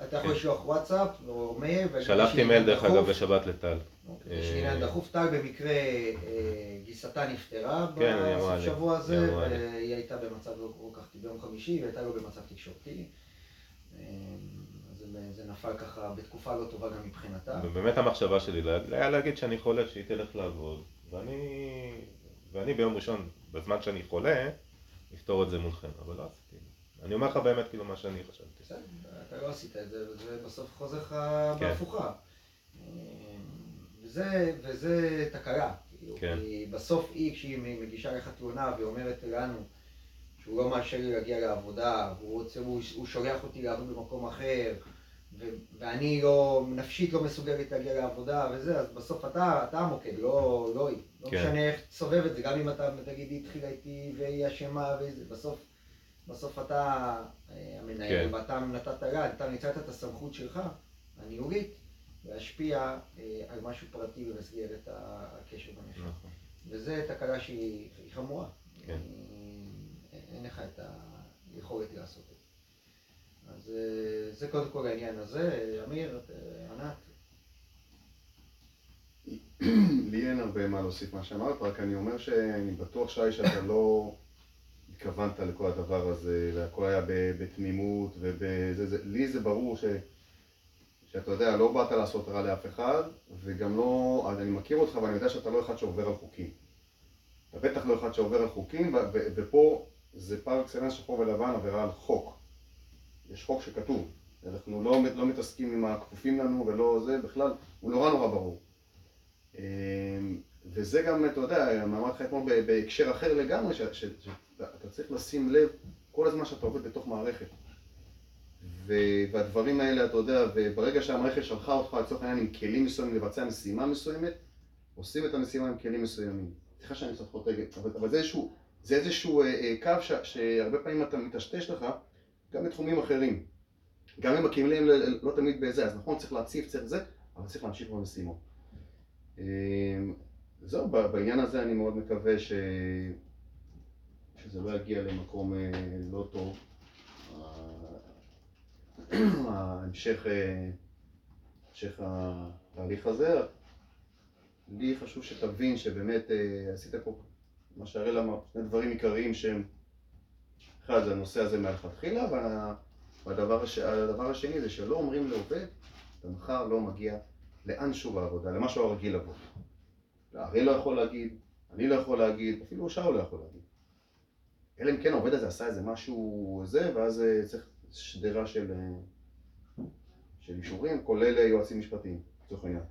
אתה יכול כן. לשלוח וואטסאפ או מייל. שלחתי מייל דרך. אגב בשבת לטל. אוקיי, יש לי עניין דחוף, טל במקרה אה, גיסתה נפטרה כן, היא אמרה בסוף לי. שבוע היא הזה. והיא הייתה במצב לא כל כך, ביום חמישי, היא הייתה לא במצב תקשורתי. אה, זה- נפל ככה בתקופה לא טובה גם מבחינתה. ובאמת המחשבה שלי היה להגיד שאני חולה, שהיא תלך לעבוד, ואני, ואני ביום ראשון, בזמן שאני חולה, אפתור את זה מולכם, אבל לא עשיתי. אני אומר לך באמת כאילו מה שאני חשבתי. בסדר, אתה לא עשית את זה, וזה בסוף חוזר לך כן. בהפוכה. וזה, וזה תקלה. כאילו, כן. כי בסוף היא, כשהיא מגישה לך תלונה ואומרת לנו שהוא לא מאשר לי להגיע לעבודה, והוא רוצה, הוא, הוא שולח אותי לעבוד במקום אחר, ואני לא, נפשית לא מסוגלת להגיע לעבודה וזה, אז בסוף אתה, אתה המוקד, לא, לא היא. לא כן. משנה איך תסובב את זה, גם אם אתה תגיד היא התחילה איתי והיא אשמה וזה, בסוף, בסוף אתה אה, המנהל, כן. ואתה נתת לה, אתה ניצלת את הסמכות שלך, הניהולית, להשפיע אה, על משהו פרטי במסגרת הקשר בנפש. נכון. וזה תקלה שהיא היא חמורה. כן. אה, אין לך את היכולת לעשות את זה. אז אה, זה קודם כל העניין הזה. אמיר, אה, ענת, לי אין הרבה מה להוסיף מה שאמרת, רק אני אומר שאני בטוח שי שאתה לא התכוונת לכל הדבר הזה, והכל היה בתמימות ובזה, זה, ברור ש, שאתה יודע, לא באת לעשות רע לאף אחד, וגם לא, אני מכיר אותך ואני יודע שאתה לא אחד שעובר על חוקים. אתה בטח לא אחד שעובר על חוקים, ופה זה פר אקסלנס שחור ולבן עבירה על חוק. יש חוק שכתוב. אנחנו לא, לא מתעסקים עם הכפופים לנו ולא זה, בכלל, הוא נורא נורא ברור. אמ, וזה גם, אתה יודע, אמרתי לך אתמול בהקשר אחר לגמרי, שאתה צריך לשים לב כל הזמן שאתה עובד בתוך מערכת. והדברים האלה, אתה יודע, וברגע שהמערכת שלחה אותך לצורך העניין עם כלים מסוימים לבצע משימה מסוימת, עושים את המשימה עם כלים מסוימים. סליחה שאני קצת חוטא, אבל, אבל זה איזשהו, זה איזשהו אה, אה, קו ש, שהרבה פעמים אתה מטשטש לך, גם בתחומים אחרים. גם אם ל- לא תמיד בזה, אז נכון, צריך להציף, צריך זה, אבל צריך להמשיך במשימות. אה, זהו, בעניין הזה אני מאוד מקווה ש... שזה לא יגיע למקום אה, לא טוב. ההמשך, אה, המשך התהליך הזה. לי חשוב שתבין שבאמת אה, עשית פה, מה שהראל אמר, שני דברים עיקריים שהם, אחד זה הנושא הזה מהלכתחילה, וה- והדבר הש- השני זה שלא אומרים לעובד, אתה מחר לא מגיע לאנשהו בעבודה, למה שהוא רגיל לבוא. הראל לא יכול להגיד, אני לא יכול להגיד, אפילו שאול לא יכול להגיד. אלא אם כן העובד הזה עשה איזה משהו זה, ואז אה, צריך שדרה של, אה, של אישורים, כולל אה, יועצים משפטיים, לצורך העניין.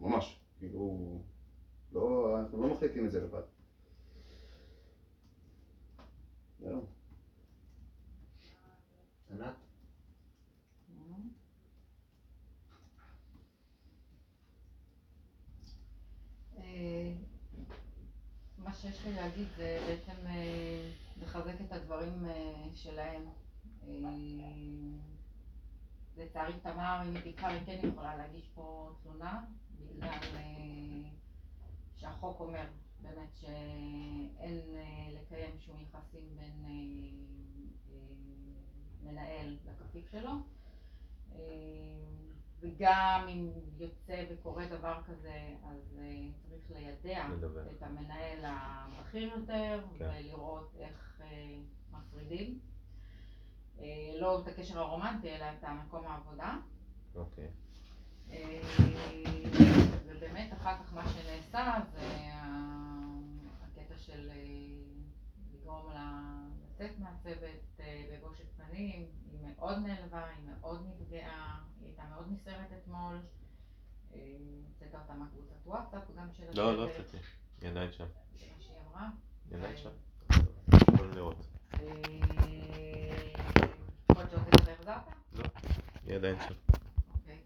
ממש. כאילו, לא, אנחנו לא מחליטים את זה לבד. זהו. ענת? אה, מה שיש לי להגיד זה בעצם אה, לחזק את הדברים אה, שלהם. לצערי תמר, אם תקרא, היא כן יכולה להגיש פה תלונה, בגלל שהחוק אומר באמת שאין לקיים שום יחסים בין מנהל לכפיף שלו. אה, וגם אם יוצא וקורה דבר כזה, אז אה, צריך ליידע לדבר. את המנהל הבכיר יותר, כן. ולראות איך אה, מפרידים. לא את הקשר הרומנטי, אלא את מקום העבודה. אוקיי. ובאמת אחר כך מה שנעשה זה הקטע של לגרום לה לצאת מהצוות אה, בבושת פנים, היא מאוד נעלבה, היא מאוד נפגעה, היא הייתה מאוד נסערת אתמול, אה, הוצאת אותה מהקבוצת וואטסאפ גם של לא, לא הצוות, הוצאתי. היא עדיין שם. זה מה שהיא אמרה. היא עדיין אה, שם. יכולים לראות. יכול להיות שהוצאת והחזרת? היא עדיין שם. אוקיי.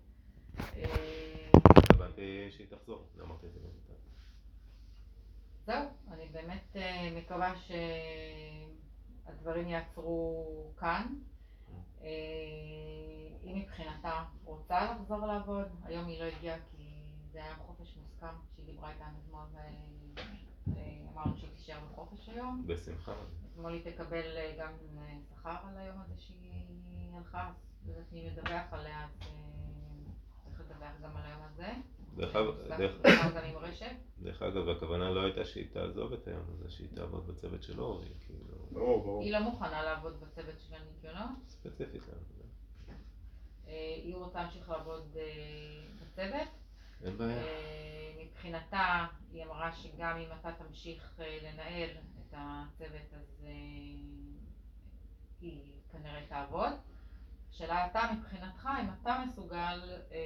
התכוונתי שהיא תחזור. לא אמרתי את זה. זהו, אני באמת מקווה שהדברים יעצרו כאן. אה, היא מבחינתה רוצה לחזור לעבוד, היום היא לא הגיעה כי זה היה חופש מוסכם, שהיא דיברה איתנו אתמול ואמרנו שהיא תישאר בחופש היום. בשמחה. אתמול היא תקבל אה, גם אה, שכר על היום הזה שהיא הלכה, אז אני מדווח עליה, אז אה, צריך לדווח גם על היום הזה. דרך אגב, הכוונה לא הייתה שהיא תעזוב את היום הזה, שהיא תעבוד בצוות של אורי, כאילו, ברור, ברור. היא לא מוכנה לעבוד בצוות של הניקיונות, ספציפית. לא, אה, היא רוצה להמשיך לעבוד אה, בצוות. אין בעיה. אה, מבחינתה, היא אמרה שגם אם אתה תמשיך לנהל את הצוות, אז היא כנראה תעבוד. השאלה אתה מבחינתך, אם אתה מסוגל אה,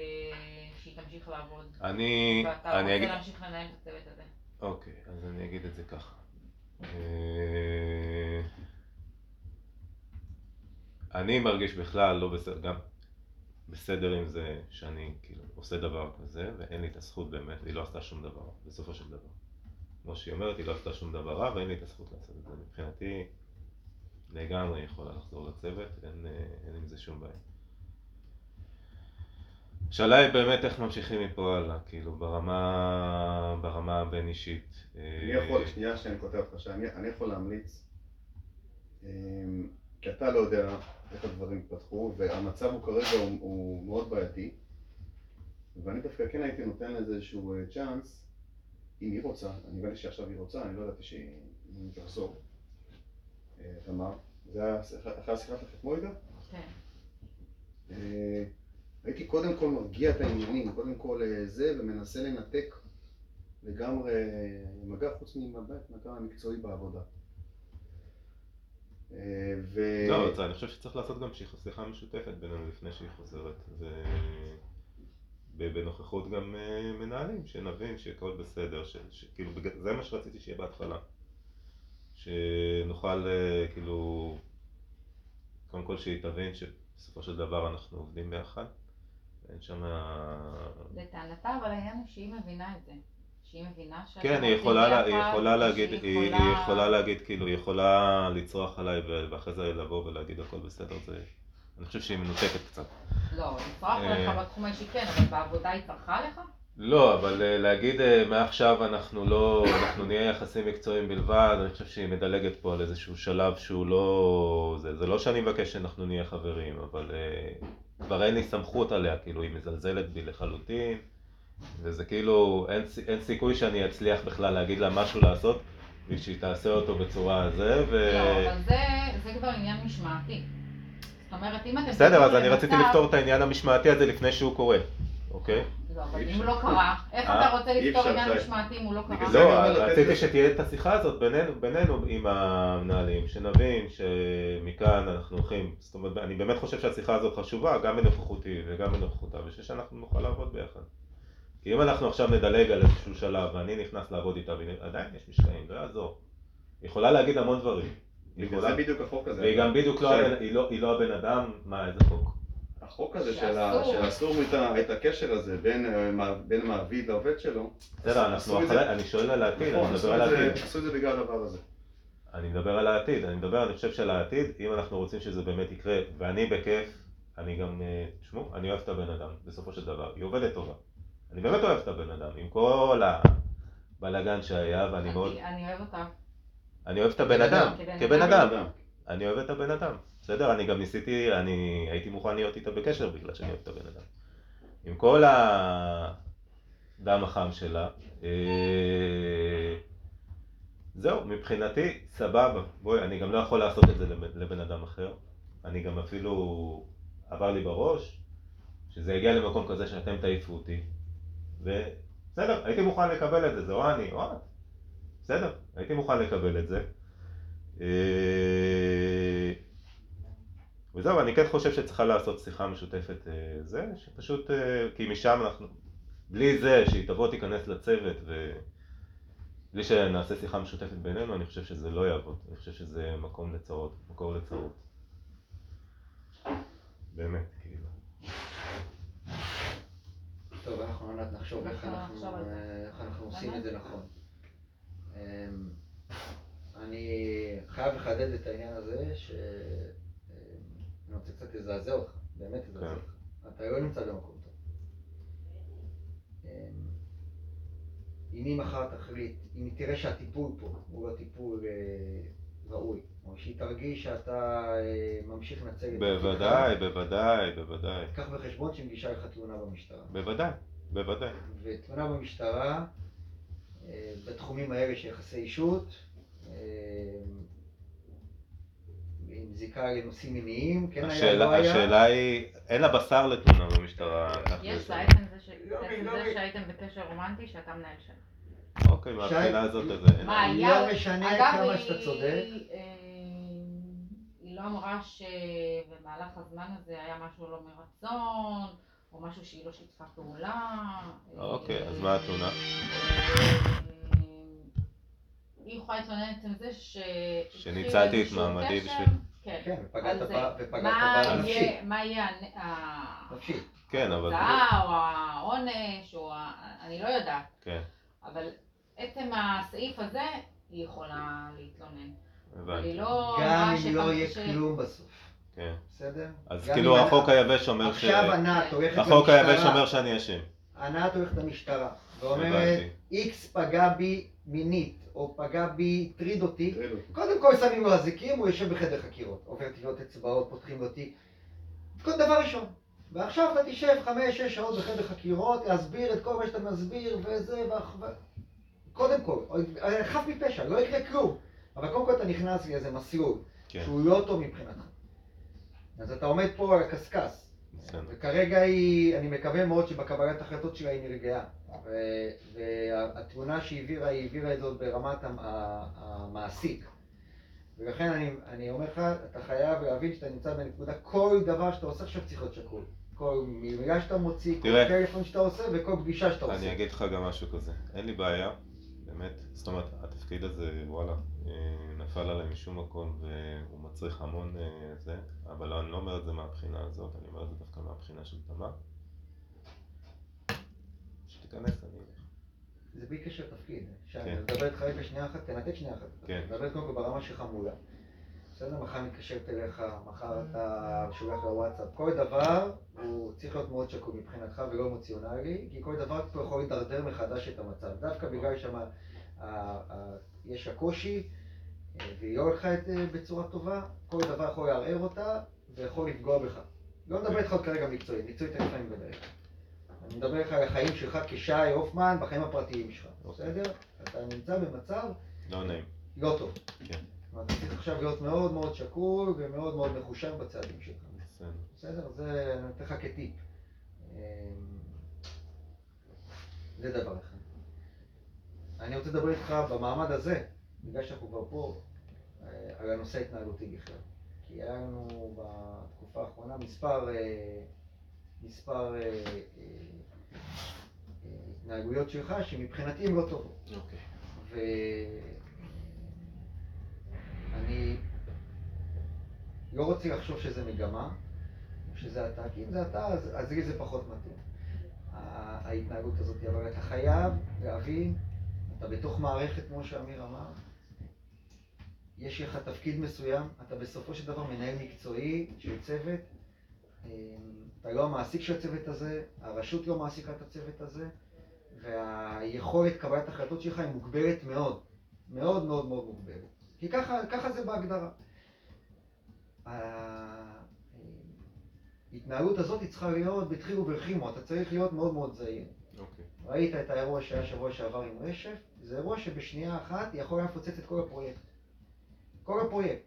שהיא תמשיך לעבוד, אני, ואתה אני אגיד, רוצה להמשיך לנהל את הצוות הזה. אוקיי, אז אני אגיד את זה ככה. אה, אני מרגיש בכלל לא בסדר, גם בסדר עם זה שאני כאילו עושה דבר כזה, ואין לי את הזכות באמת, והיא לא עשתה שום דבר, בסופו של דבר. כמו שהיא אומרת, היא לא עשתה שום דבר רע, ואין לי את הזכות לעשות את זה. מבחינתי, לגמרי יכולה לחזור לצוות, אין, אה, אין עם זה שום בעיה. השאלה היא באמת איך ממשיכים מפה הלאה, כאילו ברמה, ברמה הבין אישית. אני יכול, שנייה שאני קוטע אותך, שאני אני יכול להמליץ, אמ, כי אתה לא יודע איך הדברים התפתחו, והמצב הוא כרגע הוא, הוא מאוד בעייתי, ואני דווקא כן הייתי נותן לזה איזשהו אה, צ'אנס, אם היא רוצה, אני הבנתי שעכשיו היא רוצה, אני לא ידעתי שהיא תחזור, אה, תמר, זה היה אחרי השיחה שלך אתמול איתה? כן. אה, הייתי קודם כל מרגיע את העניינים, קודם כל אה, זה, ומנסה לנתק לגמרי מגע חוץ ממבט, מגע מקצועי בעבודה. אה, ו... לא, אני חושב שצריך לעשות גם שיח- שיחה משותפת בינינו לפני שהיא חוזרת. ובנוכחות גם אה, מנהלים, שנבין שהכל בסדר, שכאילו זה מה שרציתי שיהיה בהתחלה. שנוכל אה, כאילו, קודם כל שהיא תבין שבסופו של דבר אנחנו עובדים ביחד. אין שם... לטענתה, אבל העניין הוא שהיא מבינה את זה. שהיא מבינה שאתם כן, היא יכולה, לה- היא יכולה להגיד, היא, יכולה- היא יכולה להגיד, כאילו, היא יכולה לצרוח עליי ואחרי זה לבוא ולהגיד הכל בסדר, זה, אני חושב שהיא מנותקת קצת. לא, נצרך לך אה. בתחום האישי כן, אבל בעבודה היא צרכה לך? לא, אבל אה, להגיד אה, מעכשיו אנחנו לא, אנחנו נהיה יחסים מקצועיים בלבד, אני חושב שהיא מדלגת פה על איזשהו שלב שהוא לא... זה, זה לא שאני מבקש שאנחנו נהיה חברים, אבל אה, כבר אין לי סמכות עליה, כאילו היא מזלזלת בי לחלוטין, וזה כאילו, אין, אין סיכוי שאני אצליח בכלל להגיד לה משהו לעשות, ושהיא תעשה אותו בצורה זה, ו... לא, אבל זה, זה כבר עניין משמעתי. זאת אומרת, אם אתם... בסדר, אז אני רציתי לפתור את העניין המשמעתי הזה לפני שהוא קורה, אוקיי? לא, אבל אם. הוא לא קרה, איך אה? אתה רוצה לפתור עניין. משמעתי אם הוא לא קרה? לא, רציתי שתהיה את השיחה הזאת בינינו, עם המנהלים, שנבין שמכאן אנחנו הולכים, זאת אומרת, אני באמת חושב שהשיחה הזאת חשובה, גם בנוכחותי וגם בנוכחותה, ושאנחנו נוכל לעבוד ביחד. כי אם אנחנו עכשיו נדלג על איזשהו שלב, ואני נכנס לעבוד איתה, ועדיין יש משקעים, לא יעזור. היא יכולה להגיד המון דברים. היא בגלל זה בדיוק החוק הזה. והיא גם בדיוק לא לא- לא הבן אדם, מה, איזה חוק? החוק הזה של. שאסור את הקשר הזה בין אה, מע- בין המעביד לעובד שלו. בסדר, אנחנו אחרי, אני שואל על העתיד, נכון, אני מדבר על זה- העתיד. עשו את זה בגלל הדבר הזה. אני מדבר על העתיד, אני מדבר, אני חושב של העתיד, אם אנחנו רוצים שזה באמת יקרה, ואני בכיף, אני גם, אה, תשמעו, אני אוהב את הבן אדם, בסופו של דבר, היא עובדת טובה. אני באמת אוהב את הבן אדם, עם כל הבלאגן שהיה, ואני מאוד, אני אוהב אותה. אני אוהב את הבן אדם, כבן אדם, אני אוהב את הבן אדם, בסדר? אני גם ניסיתי, אני הייתי מוכן להיות איתה בקשר בגלל שאני אוהב את הבן אדם. עם כל הדם החם שלה, אה, זהו, מבחינתי, סבבה. בואי, אני גם לא יכול לעשות את זה לבן, אדם אחר. אני גם אפילו, עבר לי בראש, שזה יגיע למקום כזה שאתם תעיפו אותי. ובסדר, הייתי מוכן לקבל את זה, זה או אני או את. בסדר, הייתי מוכן לקבל את זה. וזהו, אני כן חושב שצריכה לעשות שיחה משותפת אה, זה, שפשוט, אה, כי משם אנחנו, בלי זה שהיא תבוא תיכנס לצוות ובלי שנעשה שיחה משותפת בינינו, אני חושב שזה לא יעבוד, אני חושב שזה מקום לצרות, מקור לצרות. באמת, כאילו. טוב, אנחנו ענת נחשוב איך אנחנו. אה, איך אנחנו עושים? את זה נכון. אמ, אני חייב לחדד את העניין הזה, שאני רוצה קצת לזעזע אותך, באמת לזעזע כן. אותך. אתה לא נמצא במקום טוב. אמ, אם היא מחר תחליט, אם היא תראה שהטיפול פה הוא לא טיפול אה, ראוי, או שהיא תרגיש שאתה אה, ממשיך לנצל את תפקידך, בוודאי, בוודאי, בוודאי. קח בחשבון שמגישה לך תלונה במשטרה. בוודאי, בוודאי. ותלונה במשטרה אה, בתחומים האלה של יחסי אישות, עם זיקה לנושאים מיניים, כן היה, לא היה. השאלה היא, אין לה בשר לתלונה במשטרה. יש לה עצם זה ש- לא, עצם לא, זה לא. שהייתם בקשר רומנטי שאתה מנהל שם. אוקיי, מהבחינה הזאת, אז אין. מה, לא היה... משנה אגב, כמה שאתה צודק. היא לא אמרה שבמהלך הזמן הזה היה משהו לא מרצון, או משהו שהיא לא שיתפה פעולה. אוקיי, אז אה, מה התלונה? אה, היא יכולה להתלונן את זה ש... שניצלתי את איזשהו מעמדי קשר, בשביל- כן, כן, ופגעת. בה- ופגעת מה בה נפשית. מה יהיה הנ- ה- נפשית. כן, אבל... או העונש, או ה... אני לא יודעת. כן, אבל עצם הסעיף הזה, היא יכולה להתלונן. אבל הבנתי. לא... גם אם לא יהיה ש- כלום בסוף, כן. בסדר? אז כאילו החוק היבש אומר ש... עכשיו ענת הולכת החוק היבש למשטרה, אומר שאני אשם. ענת הולכת למשטרה, ואומרת. איקס פגע בי מינית, או פגע בי, הטריד אותי. קודם כל שמים לו אזיקים, הוא יושב בחדר חקירות, עובר טביעות אצבעות, פותחים לו תיק. כל דבר ראשון. ועכשיו אתה תשב חמש, שש שעות בחדר חקירות, להסביר את כל מה שאתה מסביר, וזה, ואח... ו... קודם כל, חף מפשע, לא יקרה כלום. אבל קודם כל אתה נכנס לאיזה מסלול, כן, שהוא לא טוב מבחינתך. אז אתה עומד פה על הקשקש. וכרגע היא, אני מקווה מאוד שבקבלת החלטות שלה היא נרגעה. והתמונה שהיא העבירה, היא העבירה את זאת ברמת המעסיק. ולכן אני, אני אומר לך, אתה חייב להבין שאתה נמצא בנקודה, כל דבר שאתה עושה עכשיו צריך להיות שקול. כל מילה שאתה מוציא, תראה, כל טלפון שאתה עושה וכל פגישה שאתה אני עושה. אני אגיד לך גם משהו כזה, אין לי בעיה, באמת, זאת אומרת, התפקיד הזה, וואלה, אה, נפל עליי משום מקום והוא מצריך המון אה, זה, אבל אני לא אומר את זה מהבחינה הזאת, אני אומר את זה דווקא מהבחינה של תמר. 12, אני... זה בלי קשר לתפקיד. אה? כן. שאני מדבר איתך רגע שנייה אחת, תנתק שנייה אחת. כן. מדבר קודם כל ברמה שלך מולה. בסדר, מחר מתקשרת אליך, מחר אתה שולח לוואטסאפ. כל דבר הוא צריך להיות מאוד שקול מבחינתך ולא אמוציונלי, כי כל דבר פה יכול לדרדר מחדש את המצב. דווקא בגלל שמה יש הקושי, אה, והיא לא הולכה את זה בצורה טובה, כל דבר יכול לערער אותה ויכול לפגוע בך. לא מדבר איתך עוד כרגע מקצועית, מקצועית תכף אני מדבר איתך. אני מדבר איתך על החיים שלך כשי הופמן בחיים הפרטיים שלך, בסדר? אתה נמצא במצב לא נעים. לא טוב. כן. אתה צריך עכשיו להיות מאוד מאוד שקול ומאוד מאוד מחושב בצעדים שלך. בסדר. בסדר? זה אני נותן לך כטיפ. אמ, זה דבר אחד. אני רוצה לדבר איתך במעמד הזה, בגלל שאנחנו כבר פה, אה, על הנושא ההתנהלותי בכלל. כי היה לנו בתקופה האחרונה מספר, אה, מספר אה, אה, אה, התנהגויות שלך שמבחינתי הן לא טובות. אוקיי. ואני לא רוצה לחשוב שזה מגמה, שזה אתה, כי אם זה אתה, אז, אז לי זה פחות מתאים. ההתנהגות הזאת, אבל אתה חייב להבין, אתה בתוך מערכת, כמו שאמיר אמר, יש לך תפקיד מסוים, אתה בסופו של דבר מנהל מקצועי של צוות, אמ, אתה לא המעסיק של הצוות הזה, הרשות לא מעסיקה את הצוות הזה, והיכולת קבלת החלטות שלך היא מוגבלת מאוד, מאוד מאוד מאוד מוגבלת. כי ככה, ככה זה בהגדרה. ההתנהלות הזאת היא צריכה להיות בדחילו ורחימו, אתה צריך להיות מאוד מאוד זהיר. אוקיי. ראית את האירוע שהיה שבוע שעבר עם רשף, זה אירוע שבשנייה אחת יכול היה לפוצץ את כל הפרויקט. כל הפרויקט.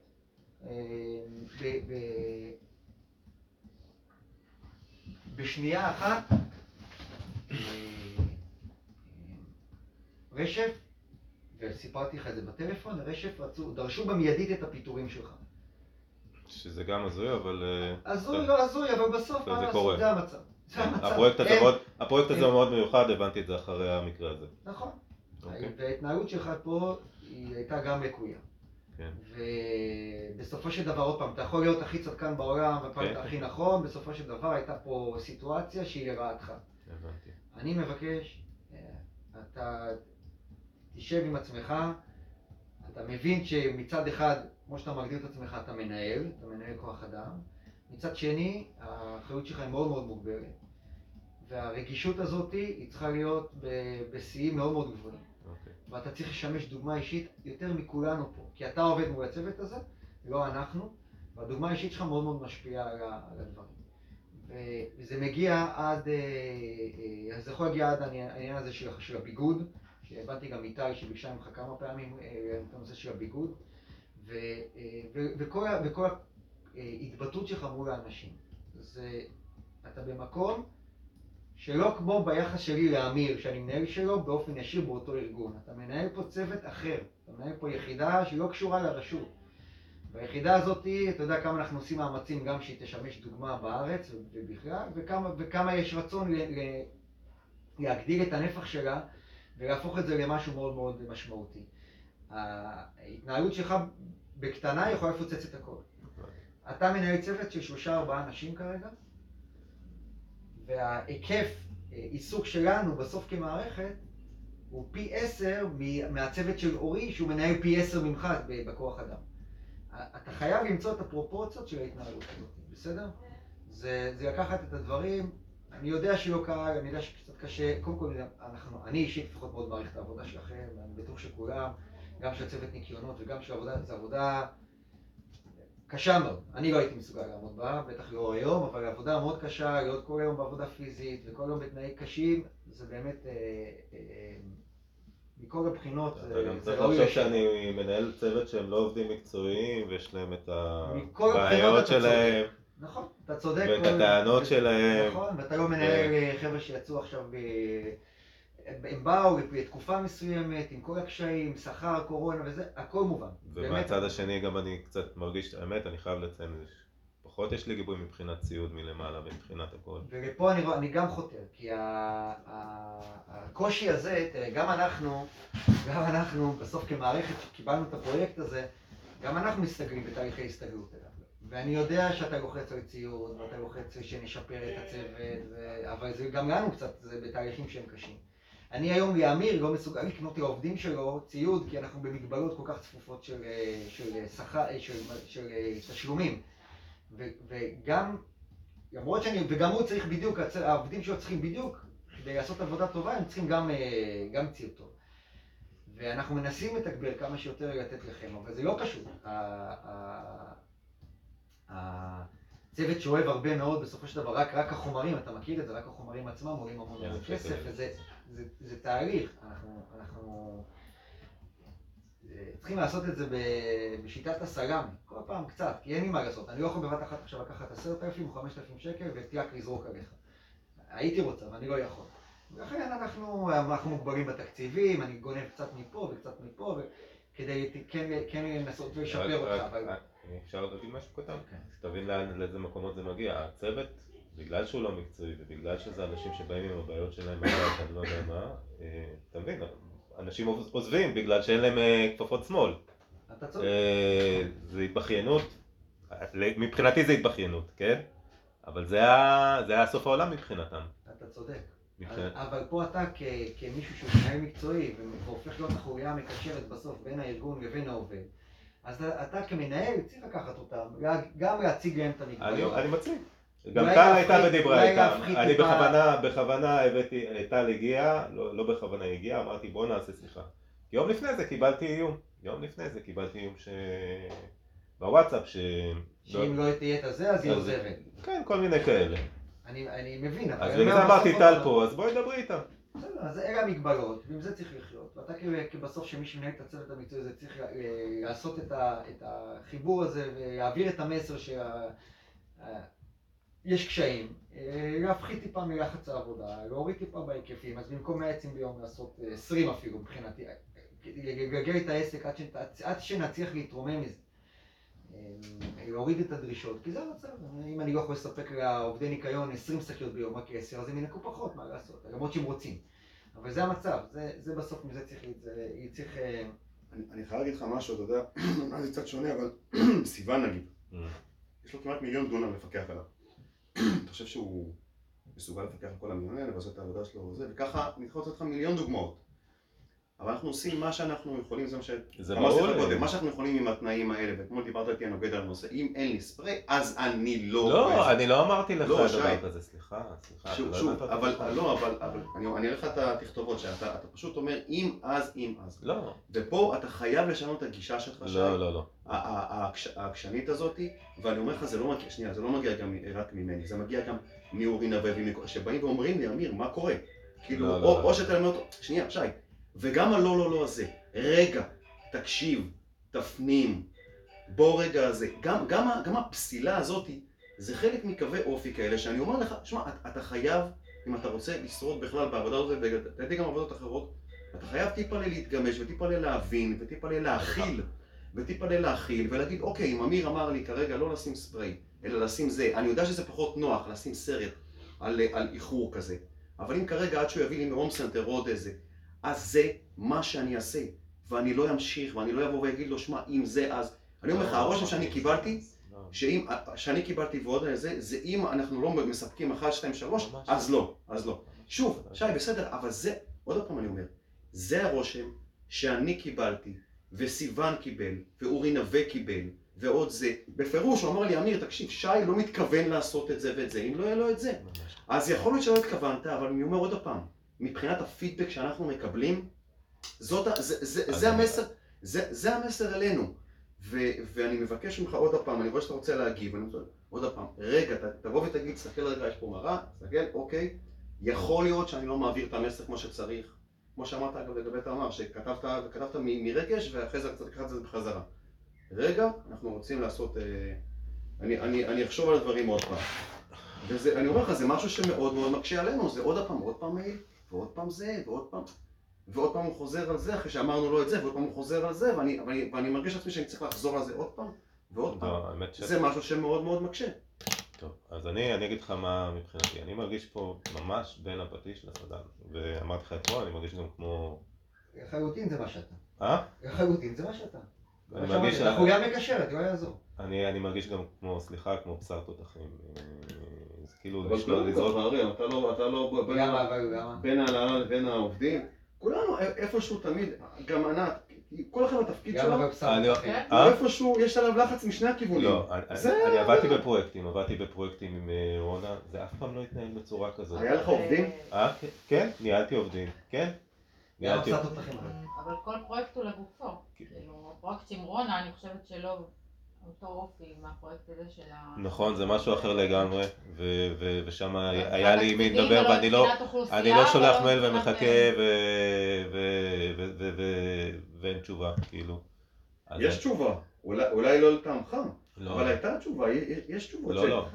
אה, בשנייה אחת, אה, רשף, וסיפרתי לך את זה בטלפון, רשף רצו, דרשו במיידית את הפיטורים שלך. שזה גם הזוי, אבל... אה, הזוי. לא הזוי, אבל בסוף זה מה לעשות. זה המצב. הפרויקט הזה מאוד- הפרויקט הזה הוא מאוד מיוחד, הבנתי את זה אחרי המקרה הזה. נכון. אוקיי. וההתנהלות שלך פה היא הייתה גם לקויה. כן. ובסופו של דבר, עוד פעם, אתה יכול להיות הכי צדקן בעולם ופעלת כן. הכי נכון, בסופו של דבר הייתה פה סיטואציה שהיא לרעתך. הבנתי. אני מבקש, אה, אתה תשב עם עצמך, אתה מבין שמצד אחד, כמו שאתה מגדיר את עצמך, אתה מנהל, אתה מנהל כוח אדם, מצד שני, האחריות שלך היא מאוד מאוד מוגבלת. והרגישות הזאת היא צריכה להיות בשיאים מאוד מאוד גבוהים. ואתה צריך לשמש דוגמה אישית יותר מכולנו פה, כי אתה עובד מול הצוות הזה, לא אנחנו, והדוגמה האישית שלך מאוד מאוד משפיעה על על הדברים. וזה מגיע עד, אה, אה, אז זה יכול להגיע עד העניין הזה של, של הביגוד, שהבנתי גם איתי שביקשה ממך כמה פעמים אה, את הנושא של הביגוד, ו, אה, ו- וכל, וכל ההתבטאות שלך מול האנשים. זה, אתה במקום שלא כמו ביחס שלי לאמיר, שאני מנהל שלו באופן ישיר באותו ארגון. אתה מנהל פה צוות אחר, אתה מנהל פה יחידה שהיא לא קשורה לרשות. והיחידה הזאת, אתה יודע כמה אנחנו עושים מאמצים גם שהיא תשמש דוגמה בארץ ובכלל, וכמה, וכמה יש רצון ל, ל, להגדיל את הנפח שלה ולהפוך את זה למשהו מאוד מאוד משמעותי. ההתנהלות שלך בקטנה יכולה לפוצץ את הכל. אתה מנהל צוות של שלושה ארבעה אנשים כרגע, וההיקף אה, עיסוק שלנו בסוף כמערכת הוא פי עשר מהצוות של אורי, שהוא מנהל פי עשר ממך בכוח אדם. אתה חייב למצוא את הפרופורציות של ההתנהלות הזאת, בסדר? זה, זה לקחת את הדברים, אני יודע שלא קל, אני יודע שקצת קשה, קודם כל אנחנו, אני אישית לפחות מאוד מעריך את העבודה שלכם, אני בטוח שכולם, גם של צוות ניקיונות וגם של עבודה, זו עבודה קשה מאוד. אני לא הייתי מסוגל לעמוד בה, בטח לא היום, אבל עבודה מאוד קשה, להיות כל היום בעבודה פיזית וכל היום בתנאים קשים, זה באמת, אה, אה, מכל הבחינות, אתה זה, גם זה צריך ראוי לחשוב. שאני מנהל צוות שהם לא עובדים מקצועיים ויש להם את הבעיות אתה שלהם נכון, אתה צודק. ואת הטענות שלהם. נכון, ואתה לא מנהל אה, חבר'ה שיצאו עכשיו, אה, הם באו לתקופה מסוימת, עם כל הקשיים, שכר, קורונה וזה, הכל מובן. ומהצד השני גם אני קצת מרגיש, האמת, אני חייב לציין, פחות יש לי גיבוי מבחינת ציוד מלמעלה ומבחינת הכל. ולפה אני, אני גם חותר, כי ה, ה, הקושי הזה, תראה, גם אנחנו, גם אנחנו, בסוף כמערכת שקיבלנו את הפרויקט הזה, גם אנחנו מסתגלים בתהליכי הסתגלות אליו. ואני יודע שאתה לוחץ על ציוד, ואתה לוחץ שנשפר את הצוות, ו... אבל זה גם לנו קצת, זה בתהליכים שהם קשים. אני היום לאמיר לא מסוגל לקנות לעובדים שלו ציוד, כי אנחנו במגבלות כל כך צפופות של, אה, של שכר, אה, של, של אה, תשלומים. ו, וגם, למרות שאני, וגם הוא צריך בדיוק, העובדים שלו צריכים בדיוק, כדי לעשות עבודה טובה, הם צריכים גם, אה, גם ציוד טוב. ואנחנו מנסים לתגבר כמה שיותר לתת לכם, אבל זה לא ה- הצוות שאוהב הרבה מאוד, בסופו של דבר, רק, רק החומרים, אתה מכיר את זה, רק החומרים עצמם עולים המון כן, כסף. וזה זה, זה תהליך. אנחנו, אנחנו אה, צריכים לעשות את זה בשיטת הסלאמי, כל פעם קצת, כי אין לי מה לעשות. אני לא יכול בבת אחת עכשיו לקחת עשרת אלפים או חמשת אלפים שקל וטיאק לזרוק עליך. הייתי רוצה, אבל אני לא יכול. ולכן אנחנו, אנחנו מוגבלים בתקציבים, אני גונב קצת מפה וקצת מפה, כדי כן, כן לנסות ולשפר אותך. רק- אפשר להגיד משהו קטן? כן. שתבין לאיזה מקומות זה מגיע. הצוות, בגלל שהוא לא מקצועי ובגלל שזה אנשים שבאים עם הבעיות שלהם מהבית, אני לא יודע מה, אה, אתה מבין, אנשים עוז- עוזבים בגלל שאין להם אה, כפפות שמאל. אתה צודק. אה, זה התבכיינות, מבחינתי זה התבכיינות, כן? אבל זה היה זה היה סוף העולם מבחינתם. אתה צודק. מבחינת- אבל פה אתה כ- כמישהו שהוא מנהל מקצועי והופך להיות החוליה המקשרת בסוף בין הארגון לבין העובד, אז אתה- אתה כמנהל צריך לקחת אותם, גם להציג להם את אני המגבלות. אני מציג. גם טל הייתה ודיברה איתם. אני בכוונה, בכוונה הבאתי, טל הגיעה, לא לא בכוונה הגיעה, אמרתי בוא נעשה שיחה. יום לפני זה קיבלתי איום. יום לפני זה קיבלתי איום ש... בוואטסאפ ש... שאם לא תהיה את הזה, אז היא עוזבת. כן, כל מיני כאלה. אני אני מבין, אבל... אז בגלל זה אמרתי טל פה, אז בואי דברי איתם. בסדר, אז אלה המגבלות, ועם זה צריך לחיות. ואתה כבסוף שמי שמנהל את הצוות המקצועי הזה צריך אה, לעשות את החיבור הזה ולהעביר את המסר שיש קשיים, אה, להפחית טיפה מלחץ העבודה, להוריד טיפה בהיקפים, אז במקום 100 עצים ביום לעשות אה, 20 אפילו מבחינתי, אה, לגלגל את העסק עד שנת- עד שנצליח להתרומם מזה. אה, להוריד את הדרישות, כי זה המצב, אם אני לא יכול לספק לעובדי ניקיון 20 שקיות ביום, רק 10, אז הם ינקו פחות, מה לעשות, למרות שהם רוצים. אבל זה המצב, זה, זה בסוף מזה צריך, זה, צריך, אה, אני, אני חייב להגיד לך משהו, אתה יודע, זה קצת שונה, אבל סיוון נגיד, יש לו כמעט מיליון דונם לפקח עליו. אתה חושב שהוא מסוגל לפקח על כל המיליון האלה ולעשות את העבודה שלו וזה, וככה אני יכול לתת לך מיליון דוגמאות. אבל אנחנו עושים מה שאנחנו יכולים, זה מה ש... זה ברור מה שאנחנו יכולים עם התנאים האלה, ואתמול דיברת איתי הנוגד על הנושא, אם אין לי ספרי, אז אני לא... לא, אני לא אמרתי לך לא, דבר. כזה, סליחה, סליחה. שוב, לא שוב, אבל. לא, אבל, אבל, אני אני אראה לך את התכתובות שאתה אתה פשוט אומר אם אז, אם אז. לא, ופה אתה חייב לשנות את הגישה שלך. לא, לא, לא. העקשנית הזאתי, ואני אומר לך, זה לא מגיע, שנייה, זה לא מגיע גם רק ממני, זה מגיע גם מאורי נווה, שבאים ואומרים לי, אמיר, מה קורה? כאילו, לא, או, לא. או שאתה אומר אותו, שנייה, שי, וגם הלא לא לא הזה, רגע, תקשיב, תפנים, בוא רגע הזה, גם, גם, גם הפסילה הזאתי, זה חלק מקווי אופי כאלה, שאני אומר לך, שמע, אתה, אתה חייב, אם אתה רוצה לשרוד בכלל בעבודה הזאת, ולדעתי גם עבודות אחרות, אתה חייב טיפה להתגמש, וטיפה להבין, וטיפה להכיל. וטיפה להכיל ולהגיד, אוקיי, אם אמיר אמר לי כרגע לא לשים ספרי, אלא לשים זה, אני יודע שזה פחות נוח לשים סרט על, על איחור כזה, אבל אם כרגע עד שהוא יביא לי מ Home Center עוד איזה, אז זה מה שאני אעשה, ואני לא אמשיך, ואני לא אבוא ואגיד לו, שמע, אם זה אז, אני אומר לך, הרושם שאני קיבלתי, לא. שאם, שאני קיבלתי ועוד איזה, זה אם אנחנו לא מספקים 1, 2, 3, ממש אז לא. לא, אז לא. שוב, שי, בסדר, אבל זה, עוד פעם אני אומר, זה הרושם שאני קיבלתי, וסיון קיבל, ואורי נווה קיבל, ועוד זה. בפירוש הוא אמר לי, אמיר, תקשיב, שי לא מתכוון לעשות את זה ואת זה, אם לא יהיה לו את זה. אז יכול להיות שלא התכוונת, אבל אני אומר עוד פעם, מבחינת הפידבק שאנחנו מקבלים, זאת, זה, זה, זה אני- המסר, זה, זה המסר אלינו. ו, ואני מבקש ממך עוד פעם, אני רואה שאתה רוצה להגיב, אני רוצה, עוד פעם, רגע, ת, תבוא ותגיד, תסתכל רגע, יש פה מראה, תסתכל, אוקיי, יכול להיות שאני לא מעביר את המסר כמו שצריך, כמו שאמרת אגב לגבי תמר, שכתבת וכתבת מ- מרגש ואחרי זה קצת לקחת את זה בחזרה. רגע, אנחנו רוצים לעשות, אה, אני, אני, אני אחשוב על הדברים עוד פעם. וזה, אני אומר לך, זה משהו שמאוד מאוד מקשה עלינו, זה עוד פעם, עוד פעם מייל, ועוד פעם זה, ועוד פעם, ועוד פעם הוא חוזר על זה, אחרי שאמרנו לו את זה, ועוד פעם הוא חוזר על זה, ואני, ואני, ואני מרגיש לעצמי שאני צריך לחזור על זה עוד פעם, ועוד פעם. לא, האמת ש... זה משהו שמאוד מאוד מקשה. טוב, אז אני, אני אגיד לך מה מבחינתי, אני מרגיש פה ממש בין הפטיש לסדן, ואמרתי לך אתמול, אני מרגיש גם כמו... לחלוטין זה מה שאתה. אה? לחלוטין זה מה שאתה. אני מרגיש... החוליה מקשרת, לא יעזור. אני, אני מרגיש גם כמו, סליחה, כמו בשר תותחים. אה, זה כאילו לזרוק. אריאל, אתה לא, אתה לא, בין- ההנהלה לבין העובדים, כולנו איפשהו תמיד, גם ענת, כל אחד בתפקיד שלו, מותחים. אה? איפשהו יש עליו לחץ משני הכיוונים. לא, אני- עבדתי בפרויקטים, עבדתי בפרויקטים עם אה, רונה, זה אף פעם לא התנהל בצורה כזאת. היה לך עובדים? אה, כן, כן, ניהלתי עובדים, כן. אבל. כל פרויקט הוא לגופו. כן. כאילו, הפרויקט עם רונה, אני חושבת שלא אותו אופי מהפרויקט הזה של ה... נכון, זה משהו אחר לגמרי, ושם היה לי עם מי לדבר ואני לא, אני לא שולח ולא מייל ומחכה ו- ואין תשובה, כאילו. יש תשובה, אולי לא לטעמך, לא, אבל הייתה תשובה, יש- תשובות. לא, לא.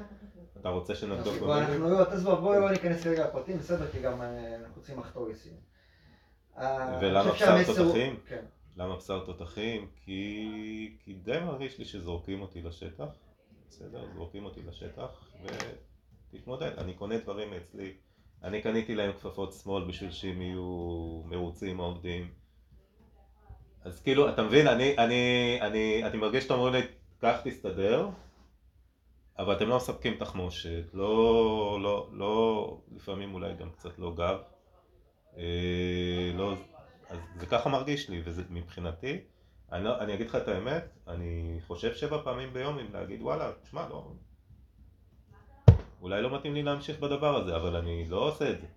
אתה רוצה שנבדוק לא, תעזבו, בואו לא ניכנס רגע לפרטים, בסדר, כי גם אה, אנחנו צריכים לחתור לסיום. אה, ולמה שהמסר הוא- תותחים? כן. למה בשר תותחים? כי, כי די מרגיש לי שזורקים אותי לשטח, בסדר? זורקים אותי לשטח ותתמודד. אני קונה דברים אצלי, אני קניתי להם כפפות שמאל בשביל שהם יהיו מרוצים העובדים. אז כאילו, אתה מבין, אני, אני, אני, אני מרגיש שאתם אומרים לי, קח תסתדר, אבל אתם לא מספקים תחמושת, לא, לא, לא, לפעמים אולי גם קצת לא גב. אה, לא, אז זה ככה מרגיש לי, וזה מבחינתי, אני, לא, אני אגיד לך את האמת, אני חושב שבע פעמים ביום אם להגיד וואלה, תשמע, לא, אולי לא מתאים לי להמשיך בדבר הזה, אבל אני לא עושה את זה.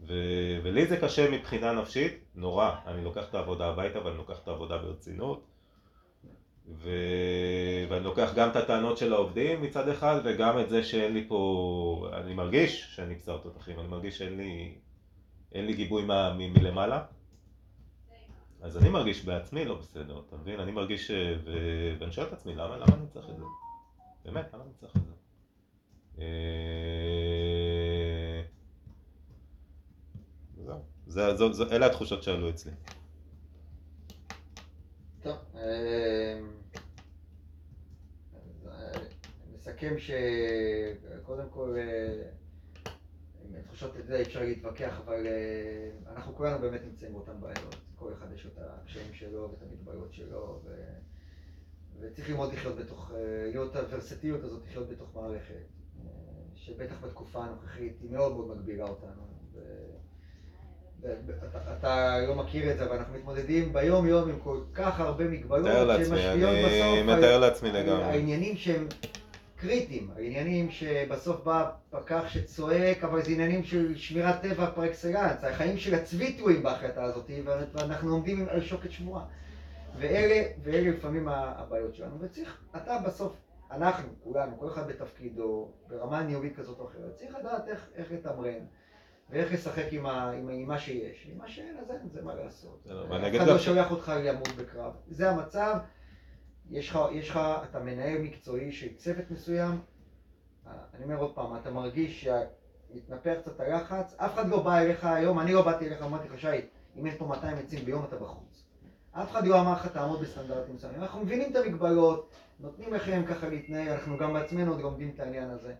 ו, ולי זה קשה מבחינה נפשית, נורא, אני לוקח את העבודה הביתה ואני לוקח את העבודה ברצינות. ו... ואני לוקח גם את הטענות של העובדים מצד אחד וגם את זה שאין לי פה, אני מרגיש שאני בשר תותחים, אני מרגיש שאין לי, לי גיבוי מה, מ, מלמעלה אז אני מרגיש בעצמי לא בסדר, אתה מבין? אני מרגיש. ו... ואני שואל את עצמי למה, למה אני צריך את זה? באמת, למה אני צריך את זה? אה, זהו, אלה התחושות שעלו אצלי. טוב, אה, נסכם שקודם כל, אה, עם תחושות את זה אפשר להתווכח, אבל אנחנו כולנו באמת נמצאים באותן בעיות. כל אחד יש את הקשיים שלו ואת המגבלות שלו, ו... וצריך ללמוד לחיות בתוך, אה, להיות הוורסטיליות הזאת, לחיות בתוך מערכת, אה, שבטח בתקופה הנוכחית היא מאוד מאוד מגבירה אותנו. ו... אתה, אתה לא מכיר את זה, אבל אנחנו מתמודדים ביום יום עם כל כך הרבה מגבלות מתאר לעצמי, שמשפיעות אני בסוף על- מתאר לעצמי לגמרי. העניינים שהם קריטיים, העניינים שבסוף בא פקח שצועק, אבל זה עניינים של שמירת טבע פר אקסלנס, החיים של הצבי תלויים בהחלטה הזאת, ואנחנו עומדים על שוקת שבועה. ואלה, ואלה לפעמים הבעיות שלנו, וצריך, אתה בסוף, אנחנו, כולנו, כל אחד בתפקידו, ברמה ניהולית כזאת או אחרת, צריך לדעת איך, איך לתמרן. ואיך לשחק עם, ה, עם, עם מה שיש, עם מה שאין אז אין, זה מה לעשות. אף אחד לא שולח אותך למות בקרב. זה המצב, יש לך, יש לך, אתה מנהל מקצועי של צוות מסוים, אה, אני אומר עוד פעם, אתה מרגיש שמתנפח קצת הלחץ, אף אחד לא בא אליך היום, אני לא באתי אליך, אמרתי לך, שי, אם יש פה 200 עצים ביום אתה בחוץ. אף אחד לא אמר לך תעמוד בסטנדרטים מסוימים, אנחנו מבינים את המגבלות, נותנים לכם ככה להתנהל, אנחנו גם בעצמנו עוד לומדים את העניין הזה.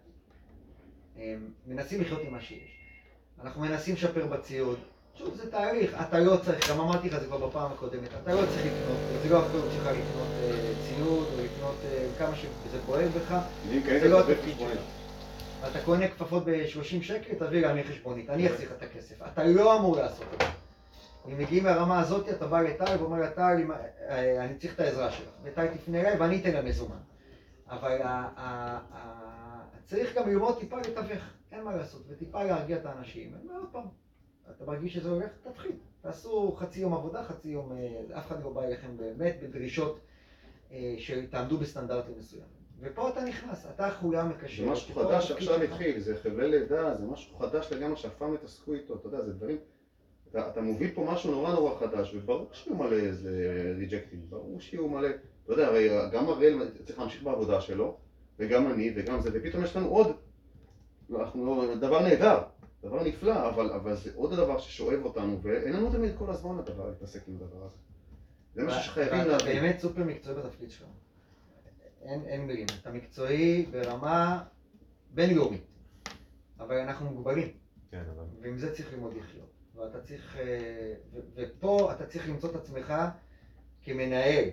אה, מנסים לחיות עם מה שיש. אנחנו מנסים לשפר בציוד. שוב, זה תהליך, אתה לא צריך, גם אמרתי לך זה כבר בפעם הקודמת, אתה לא צריך לקנות, זה לא אחריות שלך לקנות אה, ציוד או לקנות אה, כמה שזה פועל בך, זה לא התפקיד. שלך. אתה קונה כפפות ב-30 שקל, תביא גם לי חשבונית, אני אחזיר לך את הכסף. אתה לא אמור לעשות את זה. אם מגיעים לרמה הזאת, אתה בא לטל ואומר לה, טל, אם- אה, אני צריך את העזרה שלך. וטל תפנה אליי ואני אתן לה מזומן. אבל צריך גם ללמוד טיפה לתווך, אין מה לעשות, וטיפה להרגיע את האנשים. עוד פעם, אתה מרגיש שזה הולך, תתחיל. תעשו חצי יום עבודה, חצי יום, אה, אף אחד לא בא אליכם באמת בדרישות אה, שתעמדו בסטנדרטים מסוימים. ופה אתה נכנס, אתה חוליה מקשרת. זה משהו חדש שעכשיו. התחיל, זה חבלי לידה, זה משהו חדש לגמרי שאף פעם התעסקו איתו, אתה יודע, זה דברים... אתה, אתה מוביל פה משהו נורא נורא חדש, וברור שיהיו מלא איזה ריג'קטים, ברור שיהיו מלא... אתה יודע, הרי גם אריאל צריך להמשיך בעבודה שלו, וגם אני, וגם זה, ופתאום יש לנו עוד... אנחנו. דבר נהדר, דבר נפלא, אבל, אבל זה עוד דבר ששואב אותנו, ואין לנו תמיד כל הזמן לדבר, להתעסק עם הדבר הזה. זה משהו שחייבים אתה להבין. באמת סופר מקצועי בתפקיד שלך. אין, אין מילים. אתה מקצועי ברמה בינלאומית. אבל אנחנו מוגבלים, כן, אבל... ועם זה צריך ללמוד לחיות. ואתה צריך, אה, ו- ופה אתה צריך למצוא את עצמך כמנהל,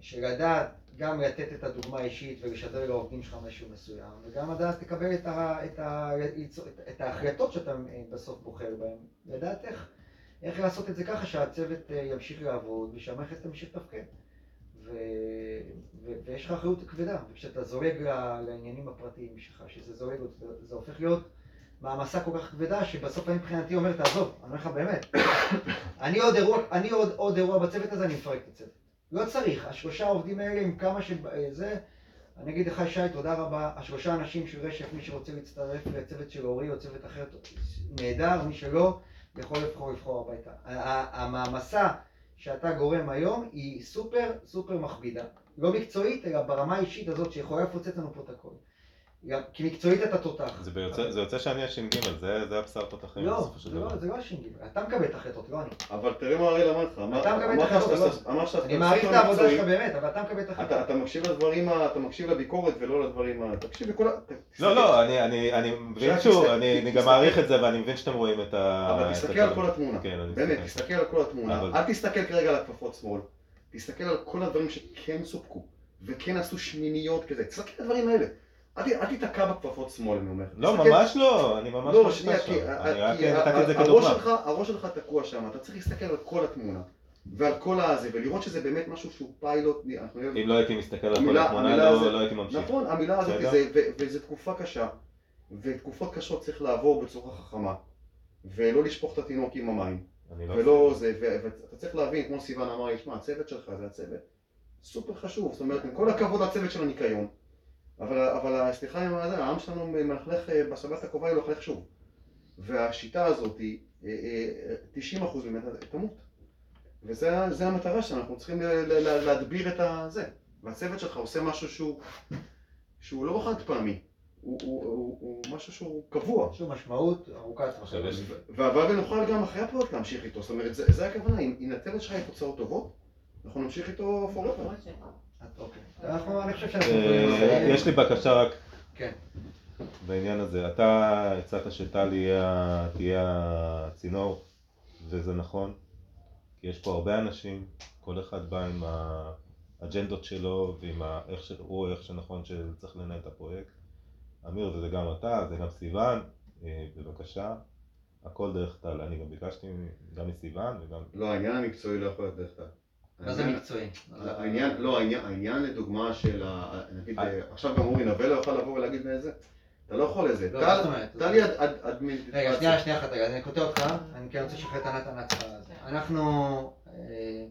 של לדעת גם לתת את הדוגמה האישית ולשדר לעובדים שלך משהו מסוים, וגם לדעת לקבל את, ה, את, ה, את, ההחלטות שאתה אה, בסוף בוחר בהן, לדעת איך, איך לעשות את זה ככה שהצוות אה, ימשיך לעבוד ושהמערכת תמשיך לתפקד. ו, ו, ויש לך אחריות כבדה, וכשאתה ל- לעניינים הפרטיים שלך, שזה זה, זה הופך להיות מעמסה כל כך כבדה, שבסוף אני מבחינתי אומר, תעזוב, אני אומר לך באמת, אני עוד אירוע, אני עוד, עוד אירוע בצוות הזה, אני מפרק את הצוות. לא צריך, השלושה עובדים האלה עם כמה שזה, אני אגיד לך שי, תודה רבה, השלושה אנשים של רשף, מי שרוצה להצטרף לצוות של אורי או צוות אחר, נהדר, מי שלא, יכול לבחור לבחור הביתה. המעמסה שאתה גורם היום היא סופר סופר מכבידה. לא מקצועית, אלא ברמה האישית הזאת שיכולה לפוצץ לנו פה את הכל. גם- כי מקצועית אתה תותח. זה ביוצא- זה יוצא שאני הש"ג, זה זה הבשר תותחים לא, זה לא-. זה לא הש"ג, אתה מקבל את ההחלטות, לא אני. אבל תראה מה אריאל אמר לך, אתה מקבל את אמרת ההחלטות, שאתה- אמרת שאתה אני מעריך את העבודה. שלך באמת, אבל אתה מקבל את ההחלטות. אתה, אתה מקשיב לדברים, אתה מקשיב לביקורת ולא לדברים, ה- תקשיב. ת- לא, לא, אני- אני אני מבין תסתכל- אני אני גם. מעריך את זה ואני מבין שאתם רואים את ה... אבל את תסתכל על. כל התמונה. כן, אני באמת. תסתכל על כל התמונה. אבל- אל תסתכל כרגע על הכפפות שמאל. תסתכל על כל הדברים שכן סופקו, וכן עשו שמיניות כזה. תסתכל על הדברים האלה. אל תיתקע בכפפות שמאל, אני אומר. לא, ממש לא, אני ממש לא, לא שנייה, שם. כי אני רק נתתי את זה כדוגמה. הראש שלך- תקוע שם, אתה צריך להסתכל על כל התמונה. ועל כל הזה, ולראות שזה באמת משהו שהוא פיילוט. אם לא הייתי מסתכל על כל התמונה, לא לא הייתי ממשיך. נכון, המילה הזאת, וזו תקופה קשה, ותקופות קשות צריך לעבור בצורה חכמה, ולא לשפוך את התינוק עם המים, לא ולא זה, ואתה צריך להבין, כמו סיוון אמר לי, שמע, הצוות שלך זה הצוות סופר חשוב, זאת אומרת, עם כל הכבוד לצוות של הניקיון, אבל, אבל סליחה עם הזה, העם שלנו מלכלך, אה, בשבת הקרובה ילכלך שוב, והשיטה הזאת, היא, אה, אה, 90% ממנה תמות, וזה זה המטרה שלנו, אנחנו צריכים ל- ל- ל- להדביר את הזה, והצוות שלך עושה משהו שהוא שהוא לא חד פעמי, הוא, הוא, הוא, הוא משהו שהוא קבוע. יש לו משמעות ארוכת טווח. עכשיו יש- והלוואי ונוכל גם אחרי הפרויקט להמשיך איתו, זאת אומרת, זה, זה הכוונה, אם, אם הצוות שלך יהיה תוצאות טובות, אנחנו נמשיך איתו forever. אוקיי. שאנחנו... אה, יש לי בקשה רק כן. בעניין הזה. אתה הצעת שטל יהיה- תהיה הצינור, וזה נכון, כי יש פה הרבה אנשים, כל אחד בא עם האג'נדות שלו ועם איך שהוא איך שנכון שצריך לנהל את הפרויקט. אמיר, וזה גם אתה, זה גם סיוון, אה, בבקשה. הכל דרך טל, אני גם ביקשתי גם מסיוון וגם... לא, העניין המקצועי לא יכול להיות דרך טל. מה זה מקצועי? העניין, לא, העניין, לדוגמה של, נגיד, אה. עכשיו גם אורי נווה לא יוכל לבוא ולהגיד איזה, אתה לא יכול לזה. לא, מה זאת אומרת? טל היא אד- אד- אדמיניסטרציה. רגע, שנייה, שנייה אחת, רגע, אני קוטע אותך, אני כן רוצה לשחרר את נתן להצבעה הזאת. אנחנו אה,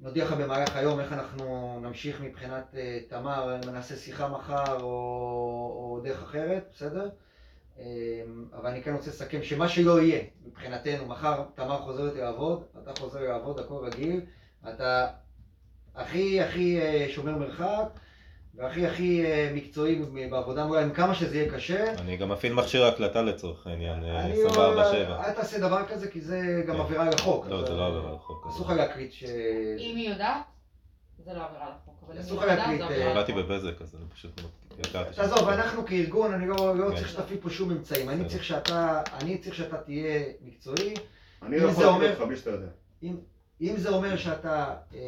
נודיע לך במהלך היום איך אנחנו נמשיך מבחינת אה, תמר, אם נעשה שיחה מחר או, דרך אחרת, בסדר? אה, אבל אני כן רוצה לסכם שמה שלא יהיה מבחינתנו, מחר תמר חוזרת לעבוד, אתה חוזר לעבוד, הכל רגיל, אתה הכי הכי אה, שומר מרחק והכי הכי אה, מקצועי בעבודה מולה, עם כמה שזה יהיה קשה. אני גם מפעיל מכשיר הקלטה לצורך העניין, אה, אני 24/7. לא- אל תעשה דבר כזה כי זה גם כן. עבירה על החוק. לא, אז, זה לא אה, עבירה על החוק. אסור לך להקליט ש... אם היא יודעת, זה לא עבירה לחוק, אבל אם אסור לך לא להקליט, אה, לחוק. בבזק, אז אני פשוט הכרתי. שם. תעזוב, אנחנו כארגון, אני לא לא כן. צריך שתפעיל פה שום אמצעים. אני. צריך שאתה אני צריך שאתה תהיה מקצועי. אני לא יכול להגיד אותך בלי שאתה יודע. אם זה אומר שאתה אה,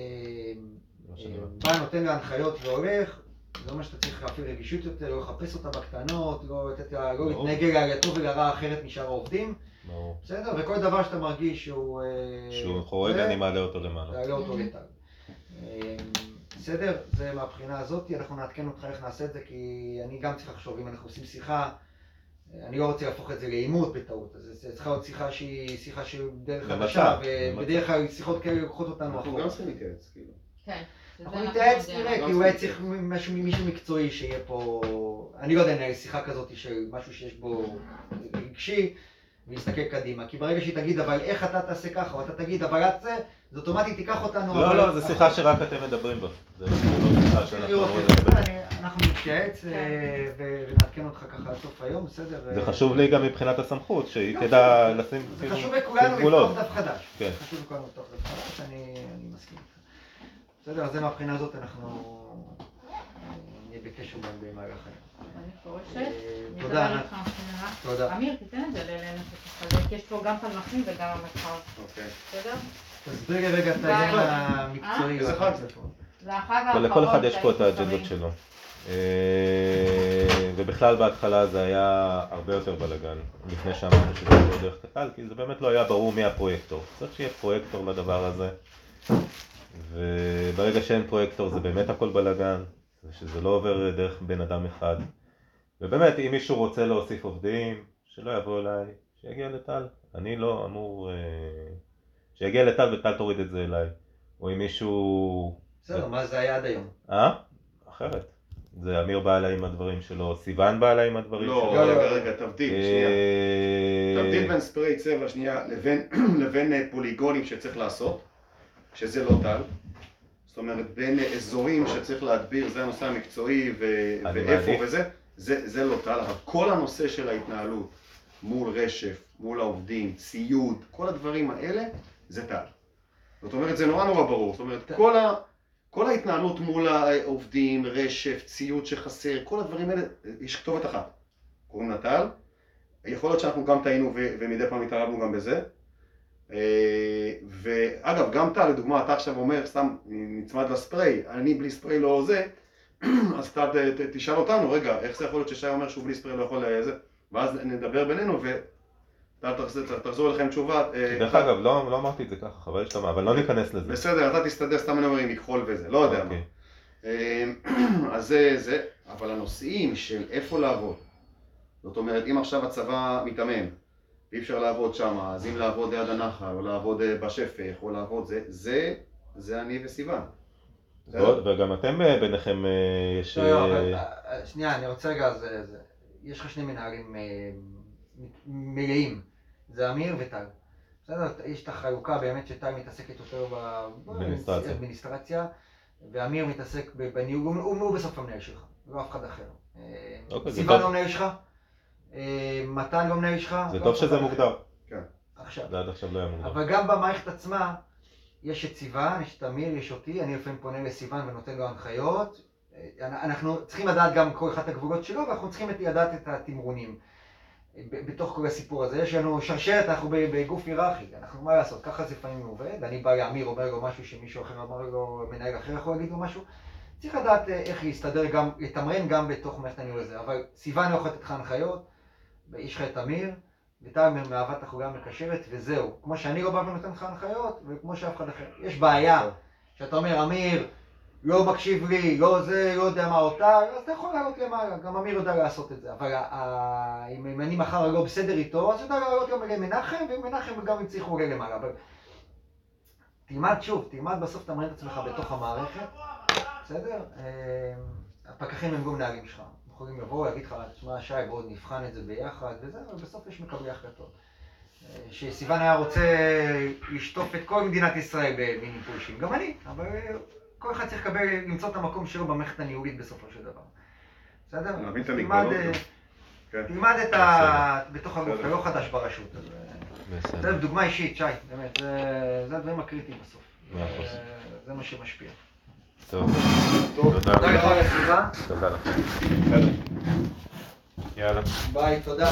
לא אה, בא, נותן לה הנחיות והולך, זה אומר שאתה צריך להפעיל רגישות יותר, לא לחפש אותה בקטנות, לא לתת לה, לא ברור. להתנהג אליה לטוב ולרע אחרת משאר העובדים. ברור. בסדר? וכל דבר שאתה מרגיש שהוא... אה, שהוא חורג, אני מעלה אותו למעלה. תעלה אותו לטל. אמ, בסדר? זה מהבחינה הזאת, אנחנו נעדכן אותך איך נעשה את זה, כי אני גם צריך לחשוב, אם אנחנו עושים שיחה, אני לא רוצה להפוך את זה לעימות בטעות, אז זה צריכה להיות שיחה שהיא שיחה שהיא דרך חדשה, ובדרך כלל שיחות כאלה לוקחות אותנו אנחנו אחורה. גם צריכים להתייעץ, כאילו. כן. אנחנו אנחנו נתייעץ. נראה, כי אולי צריך צריך משהו מישהו מקצועי שיהיה פה, אני לא יודע, לנהל שיחה כזאת של משהו שיש בו רגשי, ולהסתכל קדימה, כי ברגע שהיא תגיד, אבל איך אתה תעשה ככה, או אתה תגיד, אבל את זה, זה אוטומטית תיקח אותנו. לא, אבל- לא, זו שיחה שרק אתם מדברים בה. זה לא שיחה שאנחנו זה. אני- אנחנו נתייעץ אה, ו- ונעדכן אותך ככה עד סוף היום, בסדר? זה אה, חשוב לי גם מבחינת הסמכות, שהיא לא, תדע זה- לשים זה כאילו, חשוב לכולנו גבולות. לפתוח דף חדש. כן. חשוב לכולנו לפתוח דף חדש, אני אני מסכים איתך. בסדר, אז זה מהבחינה הזאת אנחנו אה, נהיה בקשר גם במהלך היום. אני פורשת. אה, אני תודה, אדבר ענת. איתך שנייה. תודה. אמיר, תיתן את זה לאלנה שתחלק, יש פה גם פלמחים וגם המרחב, אוקיי. בסדר? תסביר לי רגע את. העניין המקצועי. איזה חג זה? והחג ולכל אחד האחרון יש פה את האג'נדות. שלו. אה, ובכלל בהתחלה זה היה הרבה יותר בלאגן, לפני שאמרנו שזה לא דרך קטל, כי זה באמת לא היה ברור מי הפרויקטור. צריך שיהיה פרויקטור לדבר הזה, וברגע שאין פרויקטור זה באמת הכל בלאגן, ושזה לא עובר דרך בן אדם אחד. ובאמת, אם מישהו רוצה להוסיף עובדים, שלא יבוא אליי, שיגיע לטל. אני לא אמור... אה, שיגיע לטל וטל תוריד את זה אליי. או אם מישהו... בסדר, מה זה היה עד היום? אה? אחרת. זה אמיר בא אליי עם הדברים שלו, סיוון בא אליי עם הדברים לא, שלו. רגע, רגע, תבדיל, שנייה. אה, תבדיל בין ספרי צבע שנייה לבין, אה, פוליגונים שצריך לעשות, שזה לא טל. זאת אומרת, בין אזורים שצריך להדביר, זה הנושא המקצועי ואיפה. וזה, זה, זה לא טל, אבל כל הנושא של ההתנהלות מול רשף, מול העובדים, ציוד, כל הדברים האלה, זה טל. זאת אומרת, זה נורא נורא ברור. זאת אומרת, כל, ה, כל ההתנהלות מול העובדים, רשף, ציוד שחסר, כל הדברים האלה, יש כתובת אחת. קוראים לה טל. יכול להיות שאנחנו גם טעינו ו- ומדי פעם התערבנו גם בזה. אה, ואגב, גם טל, לדוגמה, אתה עכשיו אומר, סתם נצמד לספרי, אני בלי ספרי לא זה, אז אתה תשאל אותנו, רגע, איך זה יכול להיות ששי אומר שהוא בלי ספרי לא יכול לזה? ואז נדבר בינינו וטל תחזור- אליכם תשובה. אה, דרך אגב, לא לא אמרתי את זה ככה, חבל שאתה אומר, אבל לא ניכנס לזה. בסדר, אתה תסתדר, סתם אני אומר עם מכחול וזה, לא יודע מה. אוקיי. אמ, אז זה זה, אבל הנושאים של איפה לעבוד, זאת אומרת, אם עכשיו הצבא מתאמן, ואי אפשר לעבוד שם, אז אם לעבוד ליד הנחל, או לעבוד אה, בשפך, או לעבוד זה, זה, זה אני וסיוון. וגם אתם אה, ביניכם אה, יש... לא, לא, אה, שנייה, אני רוצה רגע, יש לך שני מנהלים מלאים, זה אמיר וטל. בסדר, יש את החלוקה באמת שטל מתעסקת יותר. באדמיניסטרציה, ואמיר מתעסק בניהול, הוא, בסוף המנהל שלך, לא אף אחד אחר. אוקיי, סיוון. לא מנהל שלך, מתן לא מנהל שלך. זה לא טוב אחד שזה. מוגדר, עכשיו. זה עד עכשיו לא היה מוגדר. אבל גם במערכת עצמה, יש את סיוון, יש את אמיר, יש אותי, אני לפעמים פונה לסיוון ונותן לו הנחיות. אה, אנחנו צריכים לדעת גם כל אחד את הגבולות שלו, ואנחנו צריכים לדעת את התמרונים בתוך כל הסיפור הזה. יש לנו שרשרת, אנחנו בגוף היררכי, אנחנו מה לעשות, ככה זה לפעמים עובד. אני בא לאמיר, אומר לו משהו שמישהו אחר אמר לו, מנהל אחר יכול להגיד לו משהו. צריך לדעת אה, איך להסתדר גם, לתמרן גם בתוך מערכת הניהול הזה. אבל סיוון יכול לתת לך הנחיות, ויש לך את אמיר. וטל מהווה את החוליה המקשרת, וזהו. כמו שאני לא בא ונותן לך הנחיות, וכמו שאף אחד אחר. יש בעיה, שאתה אומר, אמיר, לא מקשיב לי, לא זה, לא יודע מה אותה, אז אתה יכול לעלות למעלה, גם אמיר יודע לעשות את זה. אבל אם אני מחר לא בסדר איתו, אז יודע לעלות גם למנחם, ומנחם גם הוא עולה למעלה. אבל תלמד שוב, תלמד בסוף תמרן את עצמך בתוך המערכת, בסדר? אה, הפקחים הם גם מנהלים שלך. יכולים לבוא, להגיד לך, תשמע, שי, בואו נבחן את זה ביחד, וזה, אבל בסוף יש מקבלי החלטות. אה, שסיוון היה רוצה לשטוף את כל מדינת ישראל במיני פולשים, גם אני, אבל אה, כל אחד צריך לקבל, למצוא את המקום שלו במערכת הניהולית בסופו של דבר. בסדר? להבין את תלמד, המגבלות אה. כן. תלמד את ה... בתוך הגוף. אתה לא חדש ברשות. בסדר. דוגמה אישית, שי, באמת, זה הדברים הקריטיים בסוף. מאה אחוז. זה מה שמשפיע. טוב, תודה. הסביבה. תודה לכם. יאללה. ביי, תודה.